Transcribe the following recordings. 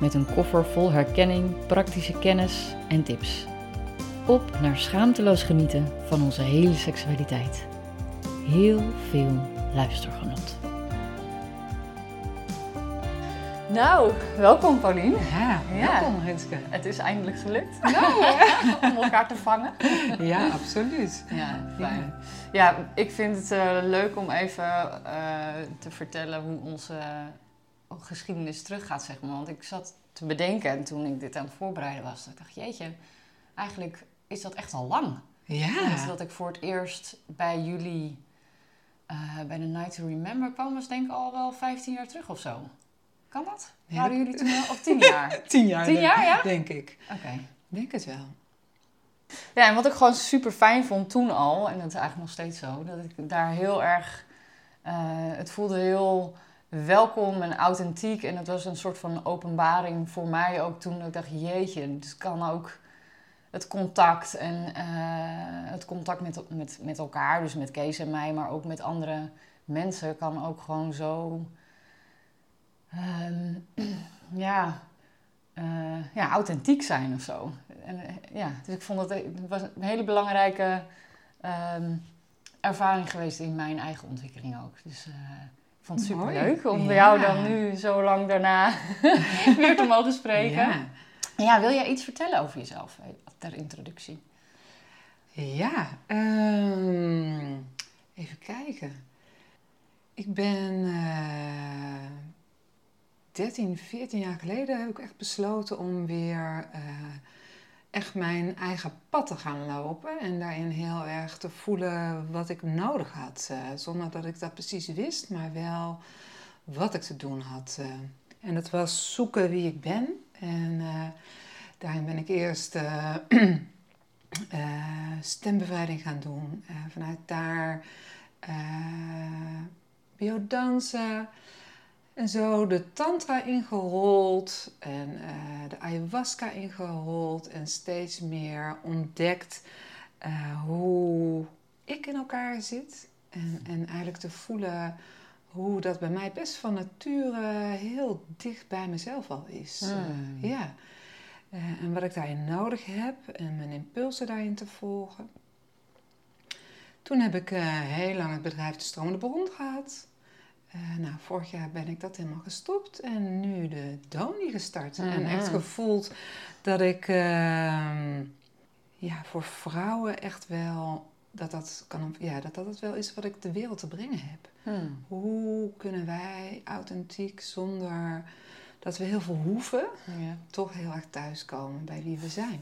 Met een koffer vol herkenning, praktische kennis en tips. Op naar schaamteloos genieten van onze hele seksualiteit. Heel veel luistergenot. Nou, welkom Paulien. Ja, welkom Renske. Het is eindelijk gelukt Nou, om elkaar te vangen. ja, absoluut. Ja, fijn. Ja, ik vind het eh, leuk om even eh, te vertellen hoe onze geschiedenis teruggaat, zeg maar. Want ik zat te bedenken en toen ik dit aan het voorbereiden was, dat ik dacht, jeetje, eigenlijk is dat echt al lang. Ja, dat ik voor het eerst bij jullie eh, bij de Night to Remember kwam, was denk ik al wel 15 jaar terug of zo. Kan dat? Ja, Waren dat- jullie toen al? Of 10 jaar? tien jaar. Tien denk- jaar, ja? Denk ik. Oké. Denk het wel. Ja, en wat ik gewoon super fijn vond toen al, en dat is eigenlijk nog steeds zo, dat ik daar heel erg. eh, het voelde heel welkom en authentiek. En het was een soort van openbaring voor mij ook toen. Dat ik dacht, jeetje, het kan ook het contact en eh, het contact met, met, met elkaar, dus met Kees en mij, maar ook met andere mensen, kan ook gewoon zo. ehm, ja, eh, ja, authentiek zijn of zo. En, eh, ja, dus ik vond het, het was een hele belangrijke ehm, ervaring geweest in mijn eigen ontwikkeling ook. Dus vond het super Mooi. leuk om Ja. jou dan nu zo lang daarna weer te mogen spreken. Ja. Ja, wil jij iets vertellen over jezelf eh, ter introductie? ja ehm, even kijken. Ik ben eh 13, 14 jaar geleden heb ik echt besloten om weer eh, echt mijn eigen pad te gaan lopen. En daarin heel erg te voelen wat ik nodig had. eh, zonder dat ik dat precies wist, maar wel wat ik te doen had. eh. En dat was zoeken wie ik ben. En eh, daarin ben ik eerst eh, stembevrijding gaan doen. Vanuit daar biodansen. En zo de tantra ingerold en eh, de ayahuasca ingerold en steeds meer ontdekt eh, hoe ik in elkaar zit. En, en eigenlijk te voelen hoe dat bij mij best van nature heel dicht bij mezelf al is. Hmm. Eh, ja. En wat ik daarin nodig heb en mijn impulsen daarin te volgen. Toen heb ik heel lang het bedrijf De Stromende Bron gehad. Eh, nou, vorig jaar ben ik dat helemaal gestopt en nu de Doni gestart. En Mhm. echt gevoeld dat ik ehm, ja, voor vrouwen echt wel dat dat, kan, ja, dat dat het wel is wat ik de wereld te brengen heb. Hmm. Hoe kunnen wij authentiek zonder dat we heel veel hoeven, Ja. toch heel erg thuiskomen bij wie we zijn?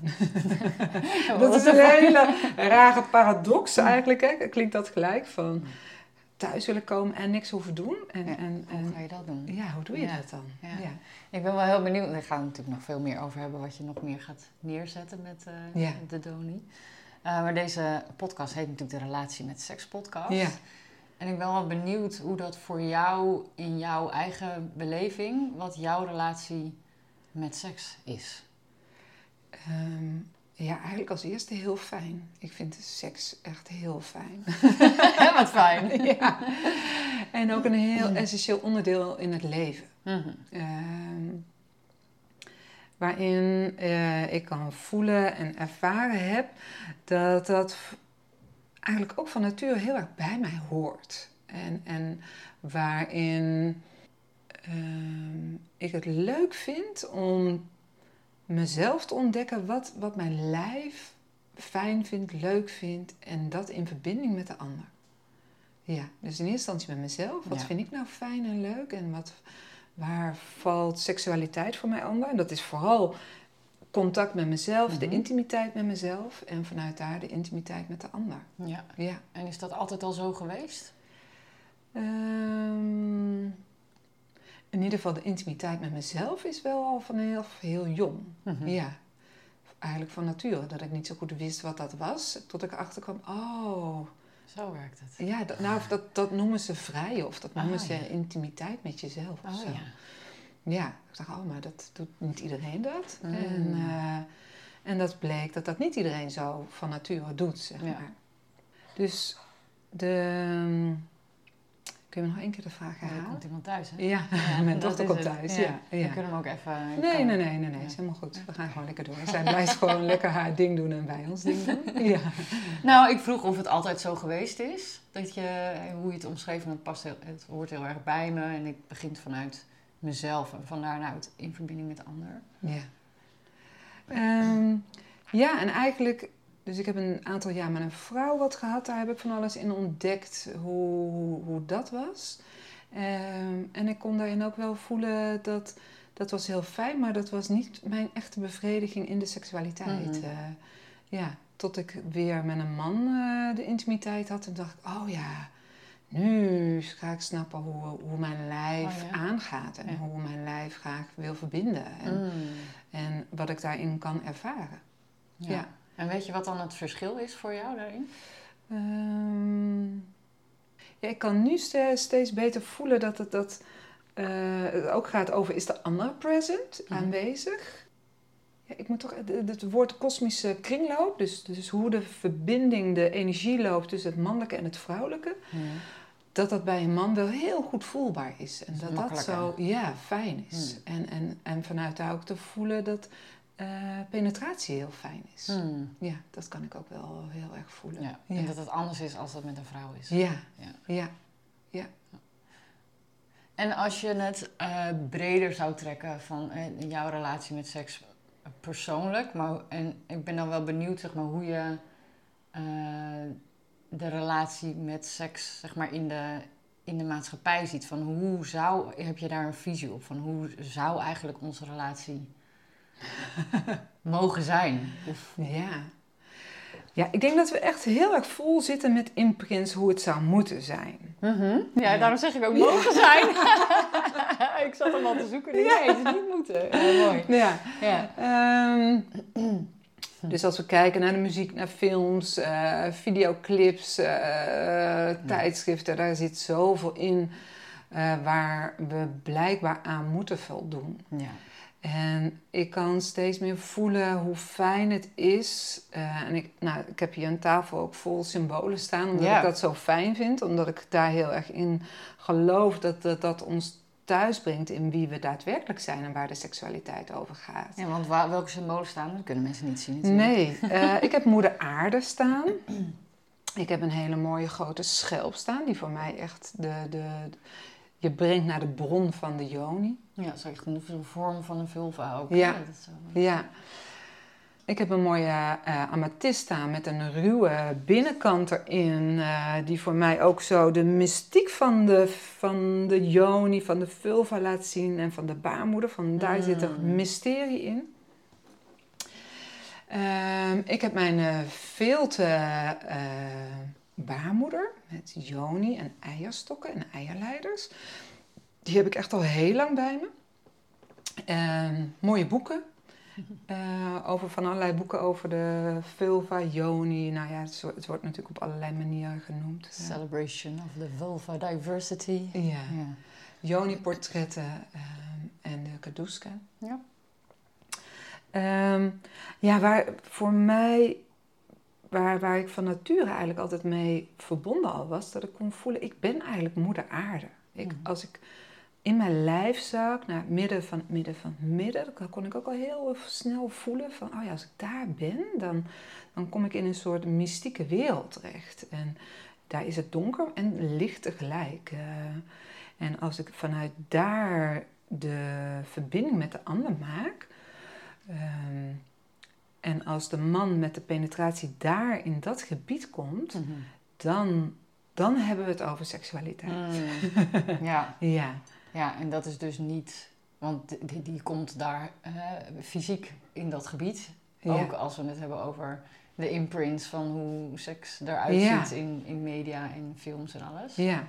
Dat is een- een hele rare paradox eigenlijk. Hè? Klinkt dat gelijk van thuis willen komen en niks hoeven doen. En, Ja, en, Hoe en ga je dat doen? ja, hoe doe je Ja, dat dan? ja. Ik ben wel heel benieuwd. Daar gaan we natuurlijk nog veel meer over hebben wat je nog meer gaat neerzetten met eh, de Doni. Eh, maar deze podcast heet natuurlijk de Relatie met Seks podcast. Ja. En ik ben wel benieuwd hoe dat voor jou in jouw eigen beleving, wat jouw relatie met seks is. Ehm, ja, eigenlijk als eerste heel fijn. Ik vind de seks echt heel fijn. wat fijn. ja. En ook een heel essentieel onderdeel in het leven. Mhm. Ehm, waarin eh, ik kan voelen en ervaren heb dat dat eigenlijk ook van nature heel erg bij mij hoort. En, en waarin ehm, ik het leuk vind om mezelf te ontdekken wat, wat mijn lijf fijn vindt, leuk vindt en dat in verbinding met de ander. Ja, dus in eerste instantie met mezelf. Wat Ja. vind ik nou fijn en leuk en wat, waar valt seksualiteit voor mij onder? En dat is vooral contact met mezelf, de Mhm. intimiteit met mezelf en vanuit daar de intimiteit met de ander. Ja. Ja. En is dat altijd al zo geweest? Ehm, in ieder geval de intimiteit met mezelf is wel al van heel, heel jong. Mhm. Ja. eigenlijk van nature. Dat ik niet zo goed wist wat dat was. Tot ik erachter kwam, oh, Zo werkt het. ja, dat, nou, dat, dat noemen ze vrij of dat noemen Ah, ze ja. intimiteit met jezelf of Oh zo. ja. Ja, ik dacht, oh, maar dat doet niet iedereen dat. Mm. En, eh, en dat bleek dat dat niet iedereen zo van nature doet, zeg Ja. maar. Dus de... Kun je me nog één keer de vraag er herhalen? komt iemand thuis, hè? Ja, Ja, mijn dochter komt thuis, Ja. ja. We kunnen hem ook even... Nee, nee, nee, nee, nee, is helemaal goed. We gaan gewoon lekker door. Zij blijft gewoon lekker haar ding doen en wij ons ding doen. Ja. Nou, ik vroeg of het altijd zo geweest is. Dat je, hoe je het omschreef, en het, past heel, het hoort heel erg bij me. En ik begint vanuit mezelf en van daaruit in verbinding met de ander. Ja. Ehm, ja, en eigenlijk... Dus ik heb een aantal jaar met een vrouw wat gehad. Daar heb ik van alles in ontdekt hoe, hoe dat was. Ehm, en ik kon daarin ook wel voelen dat... Dat was heel fijn, maar dat was niet mijn echte bevrediging in de seksualiteit. Mhm. Eh, ja, tot ik weer met een man eh, de intimiteit had. En dacht ik, oh ja, nu ga ik snappen hoe, hoe mijn lijf Oh ja. aangaat. En Ja. hoe mijn lijf graag wil verbinden. En, Mm. en wat ik daarin kan ervaren. Ja. Ja. En weet je wat dan het verschil is voor jou daarin? Ehm, ja, ik kan nu ste- steeds beter voelen dat het, dat, eh, het ook gaat over... is de ander present, Mhm. aanwezig? Ja, ik moet toch... Het, woord kosmische kringloop, dus, dus hoe de verbinding, de energie loopt... tussen het mannelijke en het vrouwelijke... dat dat bij een man wel heel goed voelbaar is. En Dat dat zo ja, fijn is. Hmm. En, en, en vanuit daar ook te voelen dat eh, penetratie heel fijn is. Hmm. Ja, dat kan ik ook wel heel erg voelen. Ja. ja. En dat het anders is als dat met een vrouw is. ja. Ja. ja. En als je het eh, breder zou trekken van eh, jouw relatie met seks persoonlijk, maar en ik ben dan wel benieuwd zeg maar, hoe je de relatie met seks zeg maar, in, de, in de maatschappij ziet. Van hoe zou, heb je daar een visie op? Van hoe zou eigenlijk onze relatie mogen zijn? Of, Ja. Ja, ik denk dat we echt heel erg vol zitten met imprints hoe het zou moeten zijn. Ja, Ja. daarom zeg ik ook mogen zijn. ik zat hem al te zoeken. Nee, het is niet moeten. Ja, mooi. Ja. Ja. Ehm, dus als we kijken naar de muziek, naar films, eh, videoclips, eh, tijdschriften, daar zit zoveel in eh, waar we blijkbaar aan moeten voldoen. ja. En ik kan steeds meer voelen hoe fijn het is. Eh, en ik, nou, ik heb hier een tafel ook vol symbolen staan, omdat ik dat zo fijn vind. Omdat ik daar heel erg in geloof dat dat, dat ons thuis brengt in wie we daadwerkelijk zijn en waar de seksualiteit over gaat. Ja, want waar, welke symbolen staan? Dat kunnen mensen niet zien natuurlijk. Nee, eh, ik heb moeder aarde staan. Ik heb een hele mooie grote schelp staan, die voor mij echt de, de, je brengt naar de bron van de yoni. Ja, zo echt een vorm van een vulva ook. Ja. Dat is zo. Ja. Ik heb een mooie eh staan met een ruwe binnenkant erin. eh, die voor mij ook zo de mystiek van de, van de yoni, van de vulva laat zien. En van de baarmoeder. Van daar zit er Mm. mysterie in. Ehm, ik heb mijn eh veelte eh, baarmoeder met yoni en eierstokken en eierleiders. Die heb ik echt al heel lang bij me. Mooie boeken. Eh, over van allerlei boeken over de vulva, yoni. Nou ja, het, wo- het wordt natuurlijk op allerlei manieren genoemd. Ja. Celebration of the vulva diversity. Ja. Ja. Yoni-portretten ehm, en de kaduska. Ja. Ehm, ja, waar voor mij, waar, waar ik van nature eigenlijk altijd mee verbonden al was, dat ik kon voelen, ik ben eigenlijk moeder aarde. Ik, Mhm. Als ik in mijn lijf zag, naar het midden van het midden van het midden, dan kon ik ook al heel snel voelen van, oh ja, als ik daar ben, dan, dan kom ik in een soort mystieke wereld terecht. En daar is het donker en licht tegelijk. Eh, en als ik vanuit daar de verbinding met de ander maak, ehm, en als de man met de penetratie daar in dat gebied komt, Mhm. dan, dan hebben we het over seksualiteit. Mm. ja. Ja, ja, en dat is dus niet... Want die, die komt daar eh, fysiek in dat gebied. ja. Ook als we het hebben over de imprints van hoe seks eruit Ja. ziet in, in media en films en alles. ja.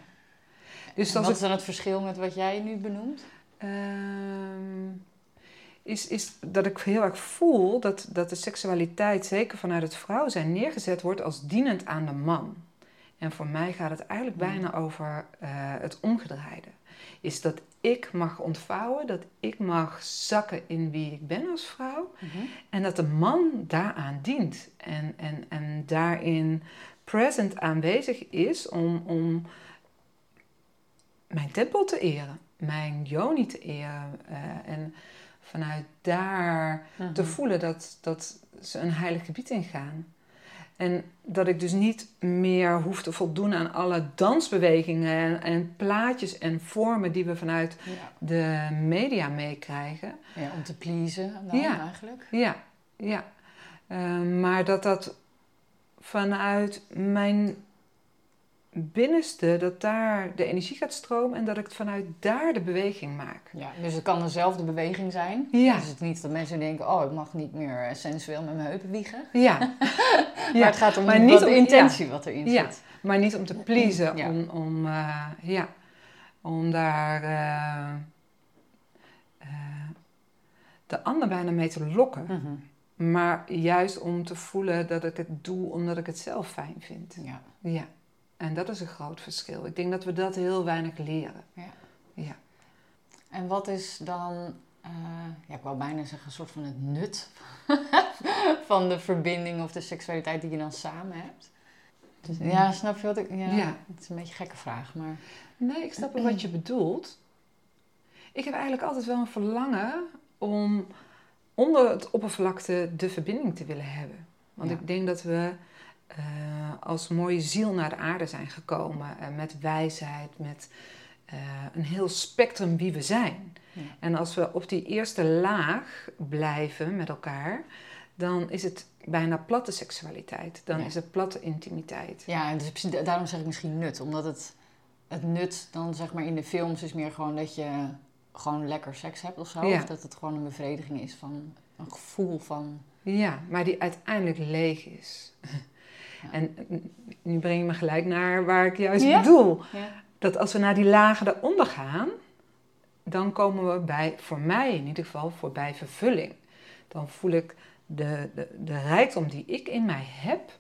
Dus wat is dan het verschil met wat jij nu benoemt? Ehm, is, is dat ik heel erg voel dat, dat de seksualiteit, zeker vanuit het vrouw zijn, neergezet wordt als dienend aan de man. En voor mij gaat het eigenlijk Mm. bijna over eh, het omgedraaide. Is dat ik mag ontvouwen, dat ik mag zakken in wie ik ben als vrouw. Mhm. En dat de man daaraan dient. En, en, en daarin present aanwezig is om, om mijn tempel te eren. Mijn joni te eren. eh, en vanuit daar te Mhm. voelen dat, dat ze een heilig gebied ingaan. En dat ik dus niet meer hoef te voldoen aan alle dansbewegingen en, en plaatjes en vormen die we vanuit Ja. de media meekrijgen. ja, om te pleasen dan Ja. eigenlijk. Ja, ja. Eh, maar dat dat vanuit mijn binnenste, dat daar de energie gaat stromen en dat ik vanuit daar de beweging maak. Ja, dus het kan dezelfde beweging zijn. Ja, Dus het niet dat mensen denken, oh, ik mag niet meer eh, sensueel met mijn heupen wiegen. ja. Maar het gaat om maar niet de intentie wat erin Ja. zit. Maar niet om te pleasen, Ja. om, om, eh, ja, om daar eh, de ander bijna mee te lokken. Mhm. Maar juist om te voelen dat ik het doe omdat ik het zelf fijn vind. Ja. Ja, en dat is een groot verschil. Ik denk dat we dat heel weinig leren. Ja. Ja. En wat is dan, eh, ja, ik wou bijna zeggen, een soort van het nut van de verbinding of de seksualiteit die je dan samen hebt? Dus, ja, snap je wat ik... Ja, Ja. Het is een beetje een gekke vraag, maar... Nee, ik snap wat je bedoelt. Ik heb eigenlijk altijd wel een verlangen om onder het oppervlakte de verbinding te willen hebben. Want Ja. ik denk dat we eh, als mooie ziel naar de aarde zijn gekomen. eh, met wijsheid, met eh, een heel spectrum wie we zijn. Ja. En als we op die eerste laag blijven met elkaar, dan is het bijna platte seksualiteit. Dan Ja. is het platte intimiteit. Ja, en dus daarom zeg ik misschien nut. Omdat het, het nut dan zeg maar in de films is meer gewoon dat je gewoon lekker seks hebt of zo. Ja. Of dat het gewoon een bevrediging is van een gevoel van... Ja, maar die uiteindelijk leeg is. En nu breng je me gelijk naar waar ik juist Ja. bedoel. Dat als we naar die lagen eronder gaan, dan komen we bij, voor mij in ieder geval, voorbij vervulling. Dan voel ik de, de, de rijkdom die ik in mij heb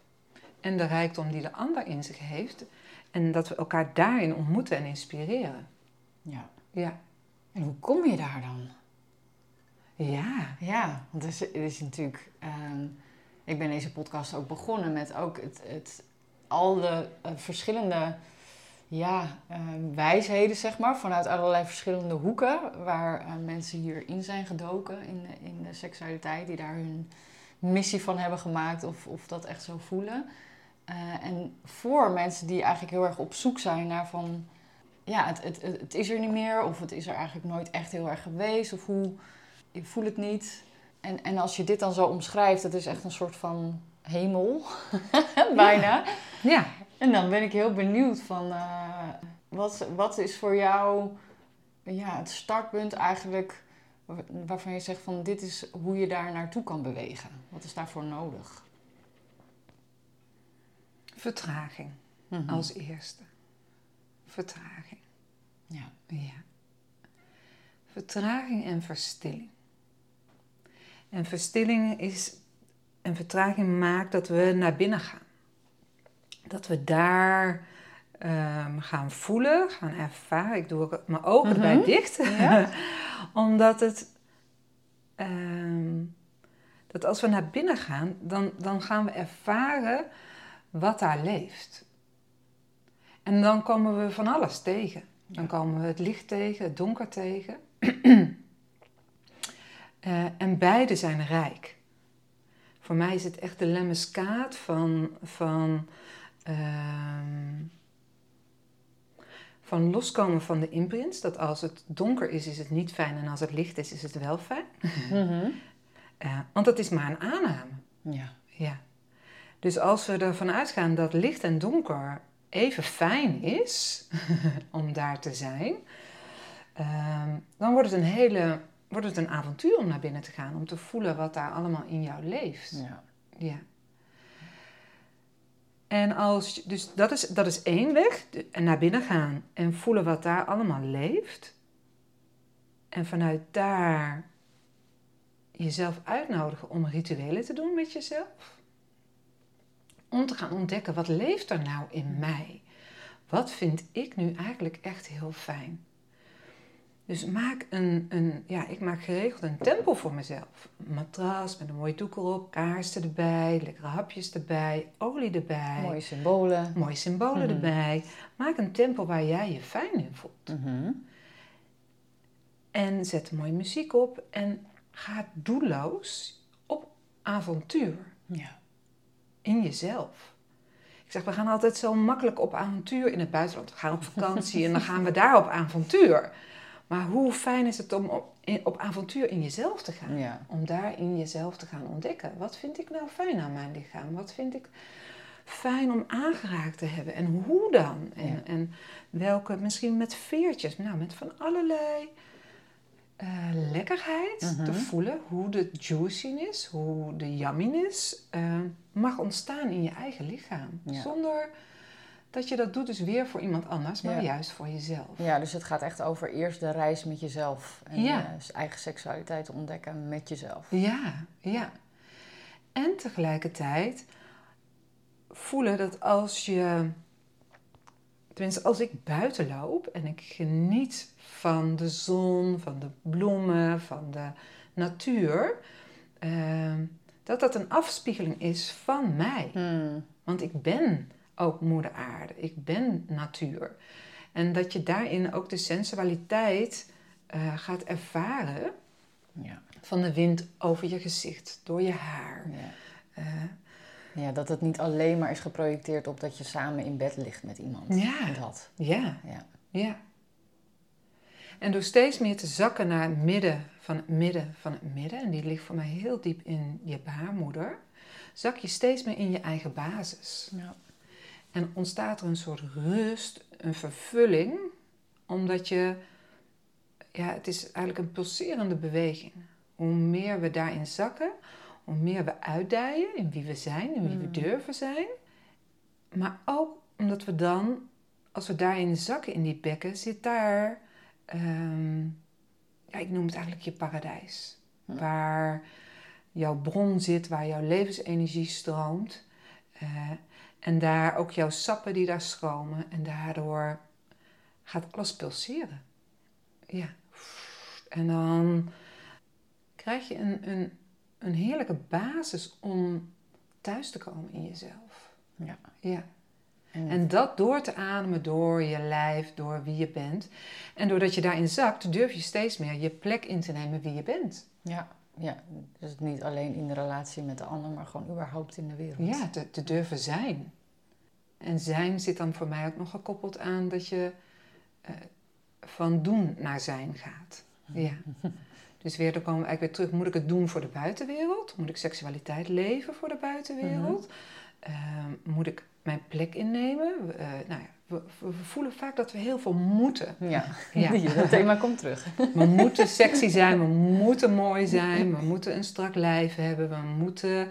en de rijkdom die de ander in zich heeft. En dat we elkaar daarin ontmoeten en inspireren. ja. Ja. En hoe kom je daar dan? Ja. Ja, want het is, het is natuurlijk. ehm, ik ben deze podcast ook begonnen met ook het, het, al de eh, verschillende ja, ehm, wijsheden, zeg maar, vanuit allerlei verschillende hoeken, waar eh, mensen hierin zijn gedoken in de, in de seksualiteit, die daar hun missie van hebben gemaakt of, of dat echt zo voelen. Eh, en voor mensen die eigenlijk heel erg op zoek zijn naar van, ja, het, het, het is er niet meer, of het is er eigenlijk nooit echt heel erg geweest, of hoe, ik voel het niet. En, en als je dit dan zo omschrijft, dat is echt een soort van hemel, bijna. Ja. En dan ben ik heel benieuwd van, eh, wat, wat is voor jou ja, het startpunt eigenlijk wa- waarvan je zegt van dit is hoe je daar naartoe kan bewegen? Wat is daarvoor nodig? Vertraging Mhm. als eerste. Vertraging. Ja. Ja. Vertraging en verstilling. En verstilling is, en vertraging maakt dat we naar binnen gaan. Dat we daar ehm, gaan voelen, gaan ervaren. Ik doe ook mijn ogen erbij Mhm. dicht. Ja. Omdat het, ehm, dat als we naar binnen gaan, dan, dan gaan we ervaren wat daar leeft. En dan komen we van alles tegen. Dan komen we het licht tegen, het donker tegen. Eh, en beide zijn rijk. Voor mij is het echt de lemmeskaat van, van, ehm, van loskomen van de imprints. Dat als het donker is, is het niet fijn. En als het licht is, is het wel fijn. Mhm. Eh, want dat is maar een aanname. Ja. Ja. Dus als we ervan uitgaan dat licht en donker even fijn is om daar te zijn, ehm, dan wordt het een hele wordt het een avontuur om naar binnen te gaan, om te voelen wat daar allemaal in jou leeft. ja. Ja. En als, dus dat is, dat is één weg, naar binnen gaan en voelen wat daar allemaal leeft. En vanuit daar jezelf uitnodigen om rituelen te doen met jezelf. Om te gaan ontdekken wat leeft er nou in mij. Wat vind ik nu eigenlijk echt heel fijn? Dus maak een, een, ja, ik maak geregeld een tempel voor mezelf. Een matras met een mooie doek erop, kaarsen erbij, lekkere hapjes erbij, olie erbij. Mooie symbolen. Mooie symbolen Mhm. erbij. Maak een tempel waar jij je fijn in voelt. Mhm. En zet mooie muziek op en ga doelloos op avontuur Ja. in jezelf. Ik zeg, we gaan altijd zo makkelijk op avontuur in het buitenland. We gaan op vakantie en dan gaan we daar op avontuur. Maar hoe fijn is het om op, in- op avontuur in jezelf te gaan? Ja. Om daar in jezelf te gaan ontdekken. Wat vind ik nou fijn aan mijn lichaam? Wat vind ik fijn om aangeraakt te hebben? En hoe dan? En, Ja. en welke, misschien met veertjes. Nou, met van allerlei eh, lekkerheid Mhm. te voelen. Hoe de juiciness, hoe de yumminess eh, mag ontstaan in je eigen lichaam. Ja. Zonder dat je dat doet dus weer voor iemand anders, maar Ja. juist voor jezelf. ja, dus het gaat echt over eerst de reis met jezelf. En Ja. je eigen seksualiteit ontdekken met jezelf. Ja, ja. En tegelijkertijd voelen dat als je, tenminste als ik buiten loop en ik geniet van de zon, van de bloemen, van de natuur, ehm, dat dat een afspiegeling is van mij. Hmm. Want ik ben ook moeder aarde, ik ben natuur. En dat je daarin ook de sensualiteit eh, gaat ervaren Ja. van de wind over je gezicht, door je haar. Ja. Eh, ja, dat het niet alleen maar is geprojecteerd op dat je samen in bed ligt met iemand. Ja. Dat. ja, Ja. ja. En door steeds meer te zakken naar het midden van het midden van het midden, en die ligt voor mij heel diep in je baarmoeder, zak je steeds meer in je eigen basis. Ja. En ontstaat er een soort rust, een vervulling, omdat je, ja, het is eigenlijk een pulserende beweging. Hoe meer we daarin zakken, hoe meer we uitdijen in wie we zijn, in wie we Mm. durven zijn. Maar ook omdat we dan, als we daarin zakken in die bekken, zit daar, ehm, ja, ik noem het eigenlijk je paradijs. Hm. Waar jouw bron zit, waar jouw levensenergie stroomt. Eh, en daar ook jouw sappen die daar stromen. En daardoor gaat alles pulseren. Ja. En dan krijg je een, een, een heerlijke basis om thuis te komen in jezelf. Ja. Ja. En, En dat door te ademen door je lijf, door wie je bent. En doordat je daarin zakt, durf je steeds meer je plek in te nemen wie je bent. ja. ja, dus niet alleen in de relatie met de ander, maar gewoon überhaupt in de wereld. Ja, te, te durven zijn. En zijn zit dan voor mij ook nog gekoppeld aan dat je eh, van doen naar zijn gaat. Ja. Dus weer, dan komen we eigenlijk weer terug. Moet ik het doen voor de buitenwereld? Moet ik seksualiteit leven voor de buitenwereld? Ehm, moet ik mijn plek innemen? Eh, nou ja, we, voelen vaak dat we heel veel moeten. Ja, Ja. dat thema komt terug. We moeten sexy zijn, we moeten mooi zijn, we moeten een strak lijf hebben, we moeten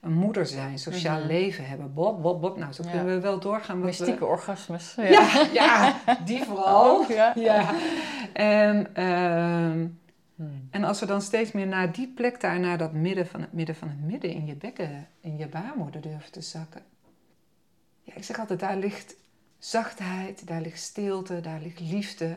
een moeder zijn, sociaal Mhm. leven hebben. Bob, bob, bob. Nou, zo Ja. kunnen we wel doorgaan. wat we- Mystieke orgasmes. Ja, ja, die vooral. Ook, ja. Ja. En, ehm, Hmm. en als we dan steeds meer naar die plek daar, naar dat midden van het midden van het midden in je bekken, in je baarmoeder durven te zakken. Ja, ik zeg altijd, daar ligt zachtheid, daar ligt stilte, daar ligt liefde.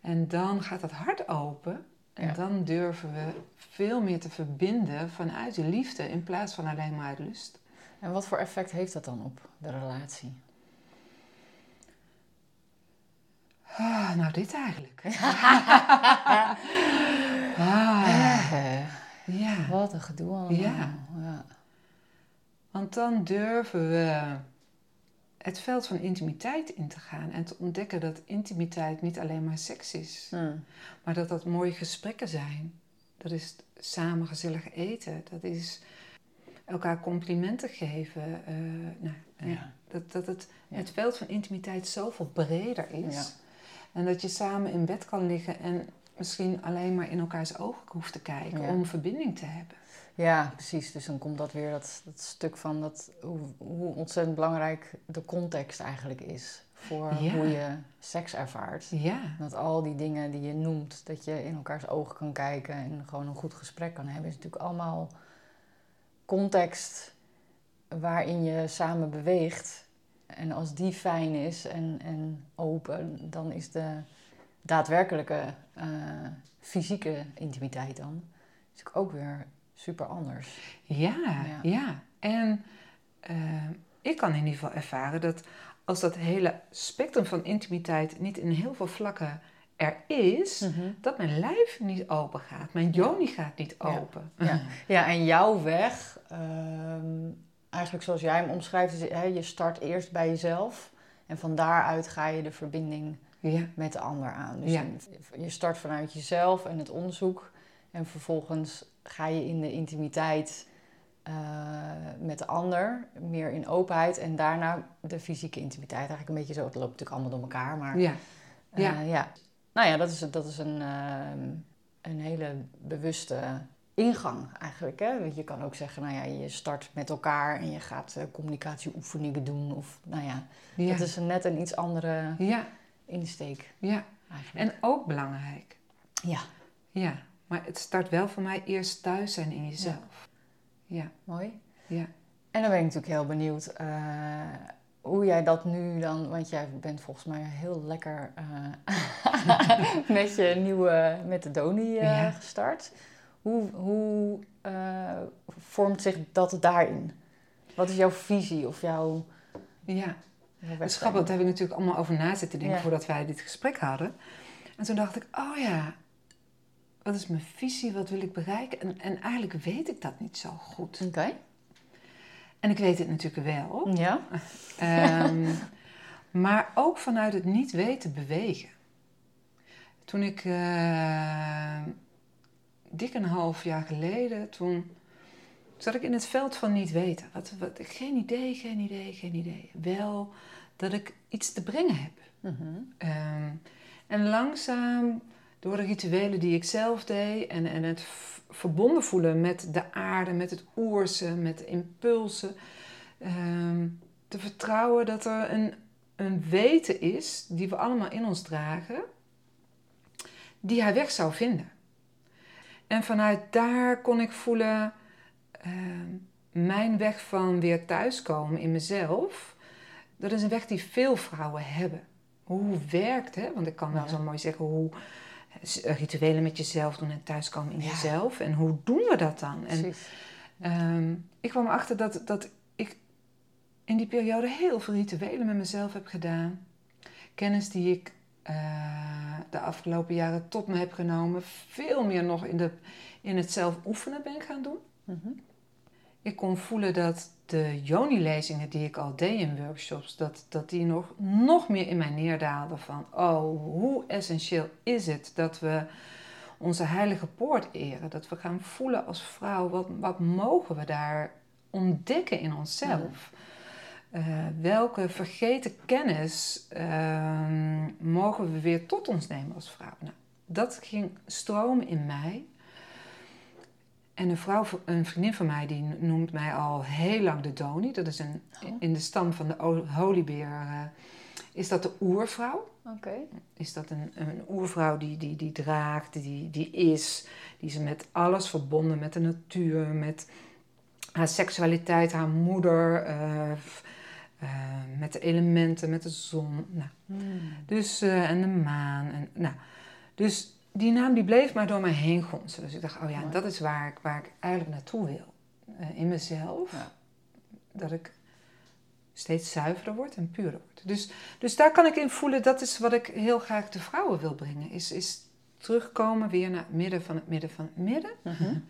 En dan gaat het hart open en Ja. dan durven we veel meer te verbinden vanuit de liefde in plaats van alleen maar uit lust. En wat voor effect heeft dat dan op de relatie? Ah, nou, dit eigenlijk. ah, Eh, ja. Wat een gedoe allemaal. Ja. ja. Want dan durven we het veld van intimiteit in te gaan en te ontdekken dat intimiteit niet alleen maar seks is, Hmm. maar dat dat mooie gesprekken zijn. Dat is samen gezellig eten, dat is elkaar complimenten geven. eh, nou, Ja. dat, dat het, Ja. het veld van intimiteit zoveel breder is. Ja. En dat je samen in bed kan liggen en misschien alleen maar in elkaars ogen hoeft te kijken om verbinding te hebben. Ja, precies. Dus dan komt dat weer dat, dat stuk van dat, hoe, hoe ontzettend belangrijk de context eigenlijk is voor Ja. hoe je seks ervaart. Ja. Dat al die dingen die je noemt, dat je in elkaars ogen kan kijken en gewoon een goed gesprek kan hebben, is natuurlijk allemaal context waarin je samen beweegt. En als die fijn is en, en open, dan is de daadwerkelijke eh, fysieke intimiteit dan natuurlijk ook weer super anders. Ja, Ja. ja. En eh, ik kan in ieder geval ervaren dat als dat hele spectrum van intimiteit niet in heel veel vlakken er is, dat mijn lijf niet open gaat. Mijn joni gaat niet open. Ja, ja en jouw weg, ehm, eigenlijk zoals jij hem omschrijft, is hè, je start eerst bij jezelf en van daaruit ga je de verbinding Ja, met de ander aan. Dus je start vanuit jezelf en het onderzoek en vervolgens ga je in de intimiteit eh, met de ander, meer in openheid en daarna de fysieke intimiteit. Eigenlijk een beetje zo, het loopt natuurlijk allemaal door elkaar, maar ja, eh, Ja. ja. Nou ja, dat is, dat is een, ehm, een hele bewuste ingang eigenlijk. Hè? Want je kan ook zeggen, nou ja, je start met elkaar en je gaat eh, communicatieoefeningen doen. Of nou ja, ja. dat is een net een iets andere ja, insteek ja. eigenlijk. En ook belangrijk. Ja, Ja, maar het start wel voor mij eerst thuis zijn in jezelf. Ja, mooi. ja. En dan ben ik natuurlijk heel benieuwd eh, hoe jij dat nu dan, want jij bent volgens mij heel lekker eh, met je nieuwe, met de Doni eh, Ja. gestart. Hoe, hoe vormt zich dat daarin? Wat is jouw visie of jouw... ja. Het is grappig, daar heb ik natuurlijk allemaal over na zitten denken Ja. voordat wij dit gesprek hadden. En toen dacht ik, oh ja, wat is mijn visie, wat wil ik bereiken? En, en eigenlijk weet ik dat niet zo goed. Oké. En ik weet het natuurlijk wel. Ja. Ehm, maar ook vanuit het niet weten bewegen. Toen ik eh, dik een half jaar geleden, toen zat ik in het veld van niet weten. Wat, wat, geen idee, geen idee, geen idee. Wel dat ik iets te brengen heb. Mhm. Ehm, en langzaam, door de rituelen die ik zelf deed en, en het verbonden voelen met de aarde, met het oerse, met de impulsen, ehm, te vertrouwen dat er een, een weten is die we allemaal in ons dragen, die hij weg zou vinden. En vanuit daar kon ik voelen ehm, mijn weg van weer thuiskomen in mezelf. Dat is een weg die veel vrouwen hebben. Hoe werkt, hè? Want ik kan wel Ja. zo mooi zeggen hoe rituelen met jezelf doen en thuiskomen in Ja. jezelf. En hoe doen we dat dan? En. Ehm, ik kwam erachter dat, dat ik in die periode heel veel rituelen met mezelf heb gedaan. Kennis die ik eh, de afgelopen jaren tot me heb genomen, veel meer nog in, de, in het zelf oefenen ben gaan doen. Mhm. Ik kon voelen dat de Joni-lezingen die ik al deed in workshops, dat, dat die nog, nog meer in mij neerdaalden van, oh, hoe essentieel is het dat we onze heilige poort eren. Dat we gaan voelen als vrouw, wat, wat mogen we daar ontdekken in onszelf? Eh, welke vergeten kennis ehm, mogen we weer tot ons nemen als vrouw? Nou, dat ging stromen in mij. En een, vrouw, een vriendin van mij die noemt mij al heel lang de Doni. Dat is een, Oh. in de stam van de o- Holybeer. eh, is dat de oervrouw? Oké. is dat een, een oervrouw die, die, die draagt, die, die is, die is met alles verbonden, met de natuur, met haar seksualiteit, haar moeder, eh, eh, met de elementen, met de zon. Nou, Hmm. dus, en de maan. En, nou, dus die naam die bleef maar door mij heen gonsen. Dus ik dacht, oh ja, dat is waar ik, waar ik eigenlijk naartoe wil. Eh, in mezelf. Ja. Dat ik steeds zuiverder word en puurder word. Dus, dus daar kan ik in voelen, dat is wat ik heel graag de vrouwen wil brengen. Is, is terugkomen weer naar het midden van het midden van het midden. Mhm.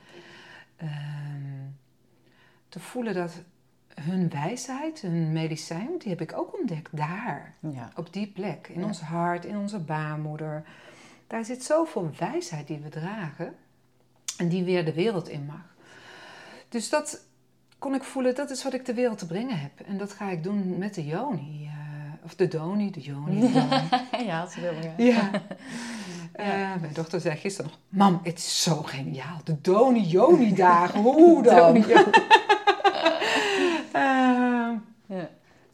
Ehm, te voelen dat hun wijsheid, hun medicijn, want die heb ik ook ontdekt daar. Ja. Op die plek, in Ja. ons hart, in onze baarmoeder. Daar zit zoveel wijsheid die we dragen en die weer de wereld in mag. Dus dat kon ik voelen, dat is wat ik de wereld te brengen heb. En dat ga ik doen met de Joni. eh, of de Doni, de Joni. De Doni. ja, dat heel mooi. Ja. Eh, mijn dochter zei gisteren nog: Mam, het is zo geniaal. De Doni Joni dagen. Hoe dan? Doni. Ehm, Ja.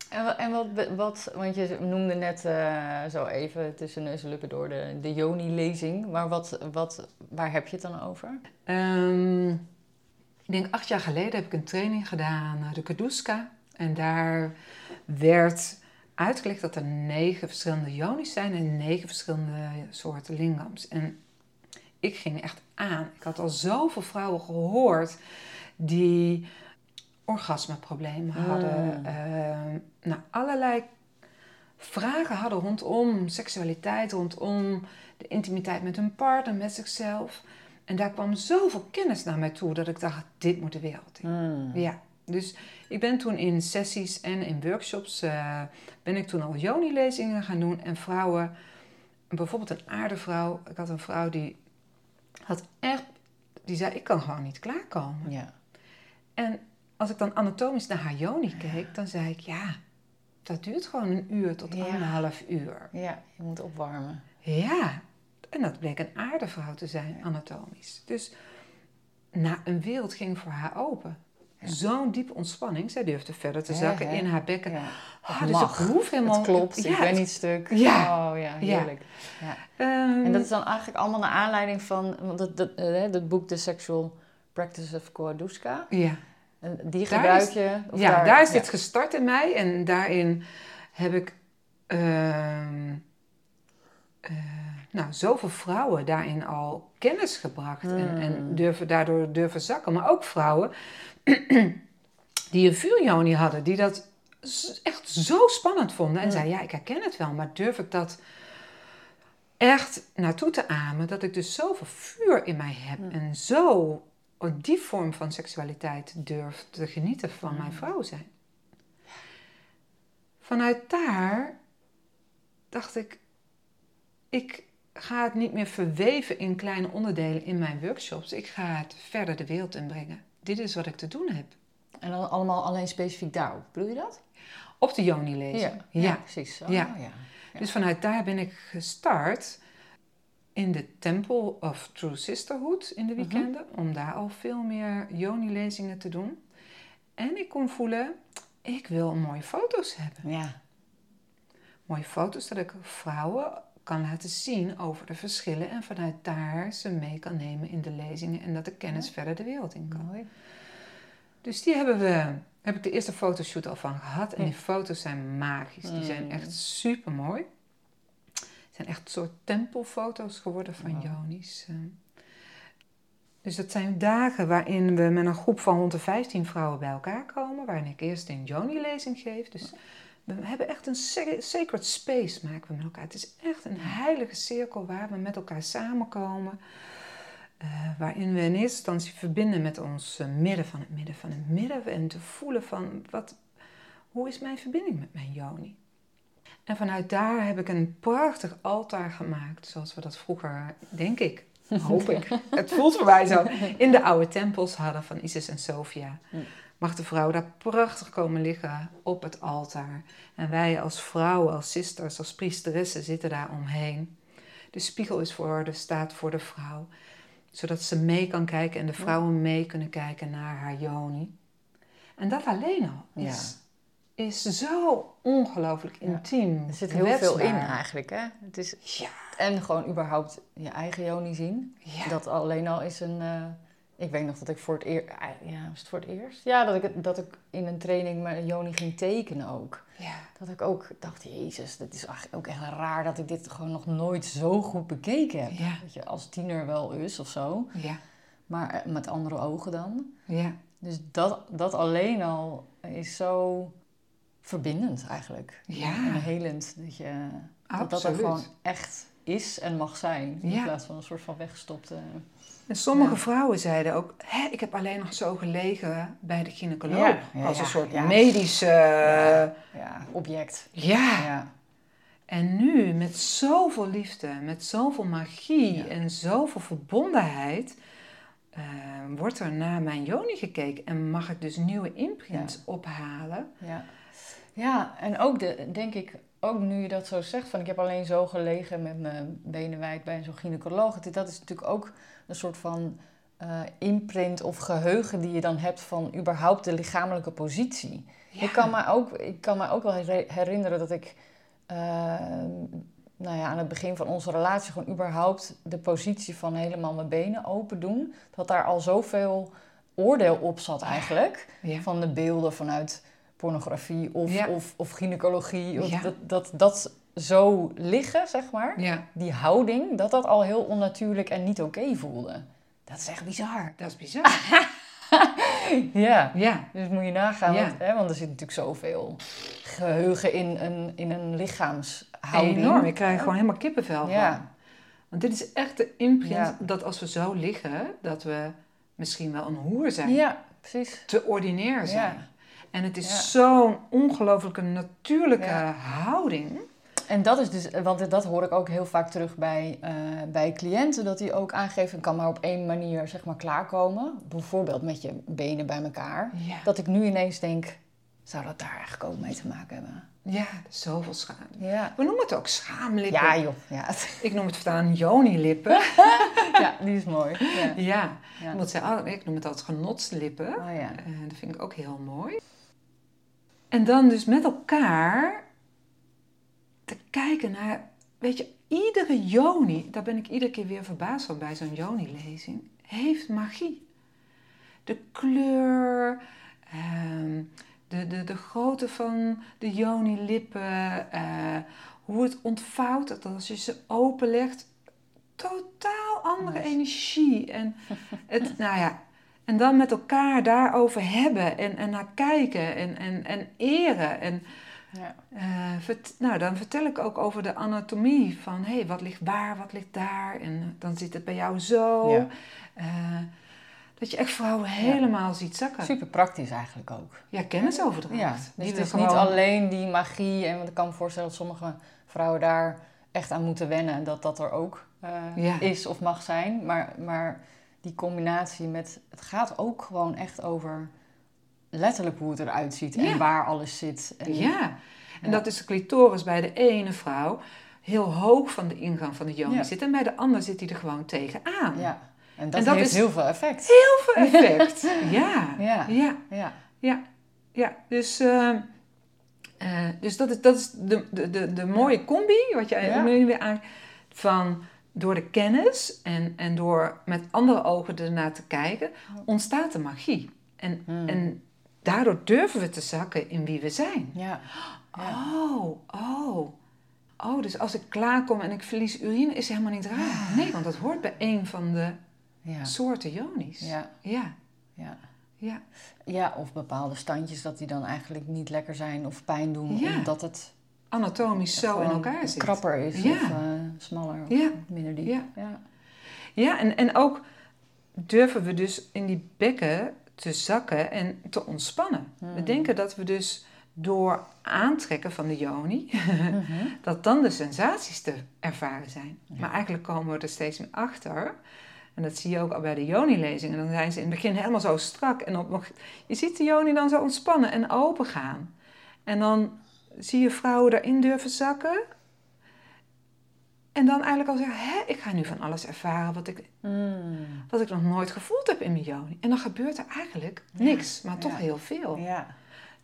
En, en wat, wat, want je noemde net eh, zo even tussen neus en lippen door de, de Joni-lezing. Maar wat, wat, waar heb je het dan over? Ehm, ik denk acht jaar geleden heb ik een training gedaan, eh, de Kaduska. En daar werd uitgelegd dat er negen verschillende yonis zijn en negen verschillende soorten lingams. En ik ging echt aan. Ik had al zoveel vrouwen gehoord die orgasmeproblemen hadden. Mm. ehm, nou, allerlei vragen hadden rondom seksualiteit, rondom de intimiteit met hun partner, met zichzelf. En daar kwam zoveel kennis naar mij toe dat ik dacht, dit moet de wereld in. Hmm. Ja, dus ik ben toen in sessies en in workshops, eh, ben ik toen al Joni-lezingen gaan doen. En vrouwen, bijvoorbeeld een aardevrouw, ik had een vrouw die had echt, die zei, ik kan gewoon niet klaarkomen. Ja. En als ik dan anatomisch naar haar Joni keek, dan zei ik, ja, dat duurt gewoon een uur tot Ja. anderhalf uur. ja, je moet opwarmen. Ja, en dat bleek een aardevrouw te zijn, anatomisch. Dus nou, een wereld ging voor haar open. Ja. Zo'n diepe ontspanning. Zij durfde verder te zakken hè? in haar bekken. Ja. Ah, Het dus mag. ik hoef helemaal... Het klopt, Ja, ik ben het- niet stuk. Ja. Oh ja, heerlijk. Ja. ehm, En dat is dan eigenlijk allemaal naar aanleiding van want dat, dat, eh, dat boek The Sexual Practice of Kowaduska. ja, En die Daar gebruik is- je? of ja daar, is ja. dit gestart in mij. En daarin heb ik... ehm, eh, nou, zoveel vrouwen daarin al kennis gebracht. En, en Mm. durven, daardoor durven zakken. Maar ook vrouwen die een vuurjoni hadden. Die dat echt zo spannend vonden. En Mm. zeiden, ja, ik herken het wel. Maar durf ik dat echt naartoe te amen? Dat ik dus zoveel vuur in mij heb. Mm. En zo die vorm van seksualiteit durf te genieten van Mm. mijn vrouw zijn. Vanuit daar dacht ik, ik ga het niet meer verweven in kleine onderdelen in mijn workshops. Ik ga het verder de wereld inbrengen. Dit is wat ik te doen heb. En dan allemaal alleen specifiek daarop. Bedoel je dat? Op de Joni lezen. ja, precies. Oh, ja. Ja. Dus vanuit daar ben ik gestart in de Temple of True Sisterhood in de Mhm. weekenden. Om daar al veel meer Joni-lezingen te doen. En ik kon voelen, ik wil mooie foto's hebben. Ja. Mooie foto's dat ik vrouwen kan laten zien over de verschillen. En vanuit daar ze mee kan nemen in de lezingen. En dat de kennis verder de wereld in kan. Mooi. Dus die hebben we, heb ik de eerste fotoshoot al van gehad. En die foto's zijn magisch. Die zijn Mm. echt super mooi. Het zijn echt soort tempelfoto's geworden van Wow. Joni's. eh. Dus dat zijn dagen waarin we met een groep van rond de 15 vrouwen bij elkaar komen. Waarin ik eerst een Joni-lezing geef. Dus we hebben echt een sa- sacred space maken we met elkaar. Het is echt een heilige cirkel waar we met elkaar samenkomen. Eh, waarin we in eerste instantie verbinden met ons eh, midden van het midden van het midden. En te voelen van, wat, hoe is mijn verbinding met mijn Joni? En vanuit daar heb ik een prachtig altaar gemaakt. Zoals we dat vroeger, denk ik, hoop ik. Het voelt voor mij zo. In de oude tempels hadden van Isis en Sophia. Mm. Mag de vrouw daar prachtig komen liggen op het altaar. En wij als vrouwen, als sisters, als priesteressen zitten daar omheen. De spiegel is voor de, staat voor de vrouw. Zodat ze mee kan kijken en de vrouwen mee kunnen kijken naar haar Joni. En dat alleen al Ja. is, is zo ongelooflijk Ja. intiem. Er zit heel veel in eigenlijk, hè? Het is, Ja, en gewoon überhaupt je eigen Joni zien. ja. Dat alleen al is een... eh, ik weet nog dat ik voor het eerst... Ja, was het voor het eerst? Ja, dat ik, dat ik in een training mijn Joni ging tekenen ook. ja. Dat ik ook dacht, jezus, dat is ook echt raar dat ik dit gewoon nog nooit zo goed bekeken heb. Ja. Dat je als tiener wel is of zo, Ja, maar eh, met andere ogen dan. ja, Dus dat, dat alleen al is zo verbindend eigenlijk. Ja. En helend. Dat, je, dat dat er gewoon echt is en mag zijn. In Ja. plaats van een soort van weggestopte... En sommige Ja. vrouwen zeiden ook, Hè, ik heb alleen nog zo gelegen bij de gynaecoloog. Als een soort ja. medische... Ja, object. ja. Ja. En nu met zoveel liefde, met zoveel magie Ja. en zoveel verbondenheid... eh, wordt er naar mijn Joni gekeken en mag ik dus nieuwe imprints ophalen. Ja. Ja, en ook de, denk ik, ook nu je dat zo zegt, van ik heb alleen zo gelegen met mijn benen wijd bij zo'n gynaecoloog. Dat is natuurlijk ook een soort van eh, imprint of geheugen die je dan hebt van überhaupt de lichamelijke positie. Ik, kan me ook, ik kan me ook wel her- herinneren dat ik eh, nou ja, aan het begin van onze relatie gewoon überhaupt de positie van helemaal mijn benen open doen. Dat daar al zoveel oordeel op zat eigenlijk. Ja. Van de beelden vanuit pornografie of, Ja. of, of gynaecologie. Of Ja. dat, dat, dat zo liggen, zeg maar. ja, Die houding, dat dat al heel onnatuurlijk en niet oké voelde. Dat is echt bizar. dat is bizar. Ja. ja, Dus moet je nagaan, want, hè, want er zit natuurlijk zoveel geheugen in een, in een lichaamshouding. enorm. Ik krijg gewoon helemaal kippenvel van. Want dit is echt de imprint dat als we zo liggen, dat we misschien wel een hoer zijn. Ja, precies. Te ordinair zijn. En het is Ja. zo'n ongelooflijke natuurlijke Ja. houding. En dat is dus, want dat hoor ik ook heel vaak terug bij, eh, bij cliënten, dat die ook aangeven, ik kan maar op één manier zeg maar klaarkomen. Bijvoorbeeld met je benen bij elkaar. Ja. Dat ik nu ineens denk, zou dat daar eigenlijk ook mee te maken hebben? Ja, zoveel schaamte. Ja. We noemen het ook schaamlippen. Ja joh, ja. Ik noem het voortaan joni-lippen. ja, die is mooi. Ja. ja. Moet zeggen, oh, ik noem het altijd genotslippen. Oh ja. Eh, dat vind ik ook heel mooi. En dan dus met elkaar te kijken naar, weet je, iedere joni, daar ben ik iedere keer weer verbaasd van bij zo'n joni-lezing, heeft magie. De kleur, ehm, de, de, de grootte van de joni-lippen, eh, hoe het ontvouwt, dat als je ze openlegt, totaal andere energie. En, het, nou ja, en dan met elkaar daarover hebben en, en naar kijken en, en, en eren. En, Ja. eh, vert- nou, dan vertel ik ook over de anatomie van hé, hey, wat ligt waar, wat ligt daar. En dan zit het bij jou zo. Ja. Eh, dat je echt vrouwen helemaal ziet zakken. Super praktisch eigenlijk ook. Ja, kennisoverdracht. Ja, Die dus het we is niet alleen die magie. En want ik kan me voorstellen dat sommige vrouwen daar echt aan moeten wennen. Dat dat er ook eh, is of mag zijn. Maar, maar die combinatie met... Het gaat ook gewoon echt over letterlijk hoe het eruit ziet. Ja. En waar alles zit. En, Ja, en Ja. dat is de clitoris bij de ene vrouw heel hoog van de ingang van de joni Ja. zit. En bij de ander zit hij er gewoon tegenaan. ja. En dat, En dat heeft heel veel effect. Heel veel effect. ja. Ja. ja. Ja. Ja, ja. Dus, eh, eh, dus dat is, dat is de, de, de, de mooie combi, wat jij nu weer aan van door de kennis en, en door met andere ogen ernaar te kijken, ontstaat de magie. En, Hmm. en daardoor durven we te zakken in wie we zijn. Ja. Ja. Oh, oh. Oh, dus als ik klaarkom en ik verlies urine, is helemaal niet raar. Nee, want dat hoort bij een van de Ja. soorten jonies. Ja. ja. Ja. ja. ja, of bepaalde standjes dat die dan eigenlijk niet lekker zijn of pijn doen. Omdat het Anatomisch zo in elkaar zit. krapper is Ja. of eh, smaller of Ja. minder diep. Ja. Ja. Ja, en, en ook durven we dus in die bekken te zakken en te ontspannen. We Hmm. denken dat we dus door aantrekken van de joni, Mhm. dat dan de sensaties te ervaren zijn. Ja. Maar eigenlijk komen we er steeds meer achter. En dat zie je ook al bij de joni-lezingen. Dan zijn ze in het begin helemaal zo strak. En op, je ziet de joni dan zo ontspannen en open gaan. En dan zie je vrouwen daarin durven zakken. En dan eigenlijk al zeggen, hè, ik ga nu van alles ervaren wat ik, Mm. wat ik nog nooit gevoeld heb in mijn joni. En dan gebeurt er eigenlijk niks, maar toch ja. heel veel. Ja.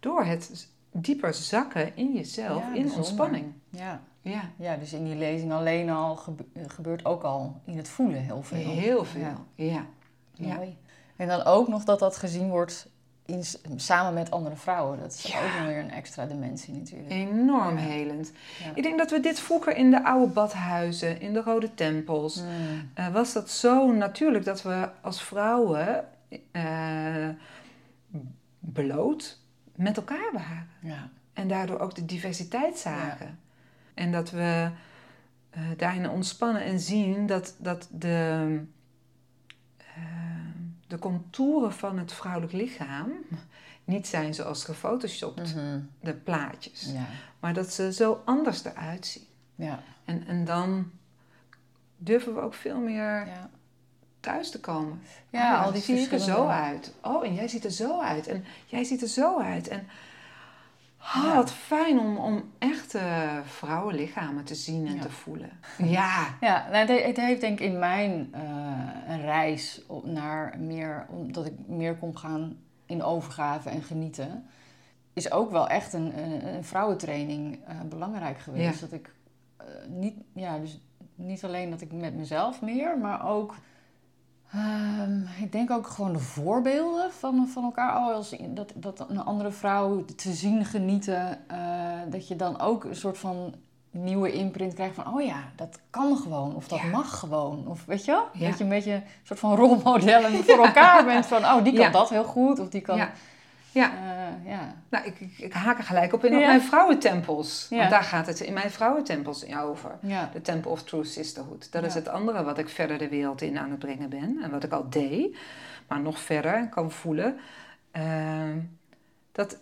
Door het dieper zakken in jezelf, in bijzonder. ontspanning. Ja. Ja, ja, dus in die lezing alleen al gebe- gebeurt ook al in het voelen heel veel. heel veel. Ja. Ja. Ja. Mooi. En dan ook nog dat dat gezien wordt in, samen met andere vrouwen. Dat is Ja. ook nog weer een extra dimensie natuurlijk. Enorm Ja. helend. Ja. Ik denk dat we dit vroeger in de oude badhuizen, in de rode tempels, Mm. eh, was dat zo natuurlijk dat we als vrouwen eh, bloot met elkaar waren. Ja. En daardoor ook de diversiteit zagen. En dat we eh, daarin ontspannen en zien dat, dat de, de contouren van het vrouwelijk lichaam niet zijn zoals gefotoshopt, Mhm. de plaatjes. ja. Maar dat ze zo anders eruit zien. Ja. En, en dan durven we ook veel meer Ja. thuis te komen. Ja, Oh al die zie ik er zo uit. Oh, en jij ziet er zo uit. En jij ziet er zo uit. En Ja. wat fijn om, om echte vrouwenlichamen te zien en Ja. te voelen. Ja. Ja, nou, het, het heeft denk ik in mijn eh, reis naar meer, omdat ik meer kon gaan in overgave en genieten, is ook wel echt een, een, een vrouwentraining eh, belangrijk geweest. Ja. Dat ik eh, niet, ja, dus niet alleen dat ik met mezelf meer, maar ook, ehm, ik denk ook gewoon de voorbeelden van, van elkaar. Oh, als, dat, dat een andere vrouw te zien genieten, eh, dat je dan ook een soort van nieuwe imprint krijgt van, oh ja, dat kan gewoon, of dat Ja. mag gewoon. Of weet je wel? Ja. Dat je een beetje een soort van rolmodellen voor elkaar bent van, oh, die kan dat heel goed, of die kan... Ja. Eh, ja. Nou, ik, ik, haak er gelijk op in op mijn vrouwentempels. Want daar gaat het in mijn vrouwentempels in over. De Temple of True Sisterhood. Dat is het andere wat ik verder de wereld in aan het brengen ben. En wat ik al deed, maar nog verder kan voelen. Ehm, dat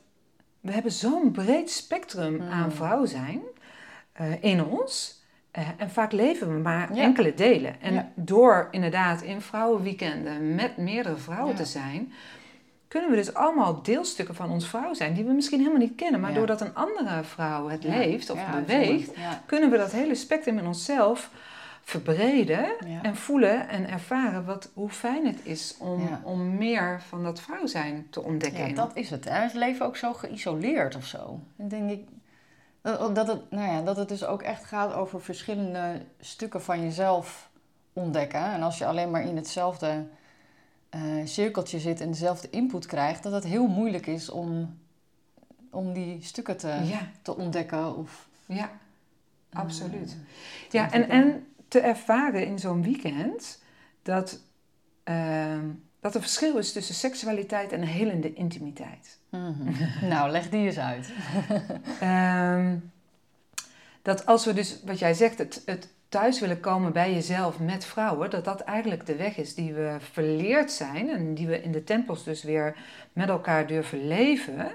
we hebben zo'n breed spectrum Mm. aan vrouw zijn eh, in ons. Eh, en vaak leven we maar Ja. enkele delen. En Ja. door inderdaad in vrouwenweekenden met meerdere vrouwen Ja. te zijn... kunnen we dus allemaal deelstukken van ons vrouw zijn... die we misschien helemaal niet kennen. Maar Ja. doordat een andere vrouw het Ja. leeft of Ja, beweegt... kunnen we dat hele spectrum in onszelf verbreden en voelen en ervaren wat, hoe fijn het is om, om meer van dat vrouw zijn te ontdekken. Ja, dat is het. Hè? We leven ook zo geïsoleerd of zo. Dan denk ik dat, dat, het, nou ja, dat het dus ook echt gaat over verschillende stukken van jezelf ontdekken. En als je alleen maar in hetzelfde eh, cirkeltje zit en dezelfde input krijgt, dat het heel moeilijk is om, om die stukken te, Ja, te ontdekken. Of, ja, absoluut. eh, Ja, en, en te ervaren in zo'n weekend dat, ehm, dat er verschil is tussen seksualiteit en helende intimiteit. Mhm. nou, leg die eens uit. Ehm, dat als we dus, wat jij zegt, het, het thuis willen komen bij jezelf met vrouwen, dat dat eigenlijk de weg is die we verleerd zijn en die we in de tempels dus weer met elkaar durven leven,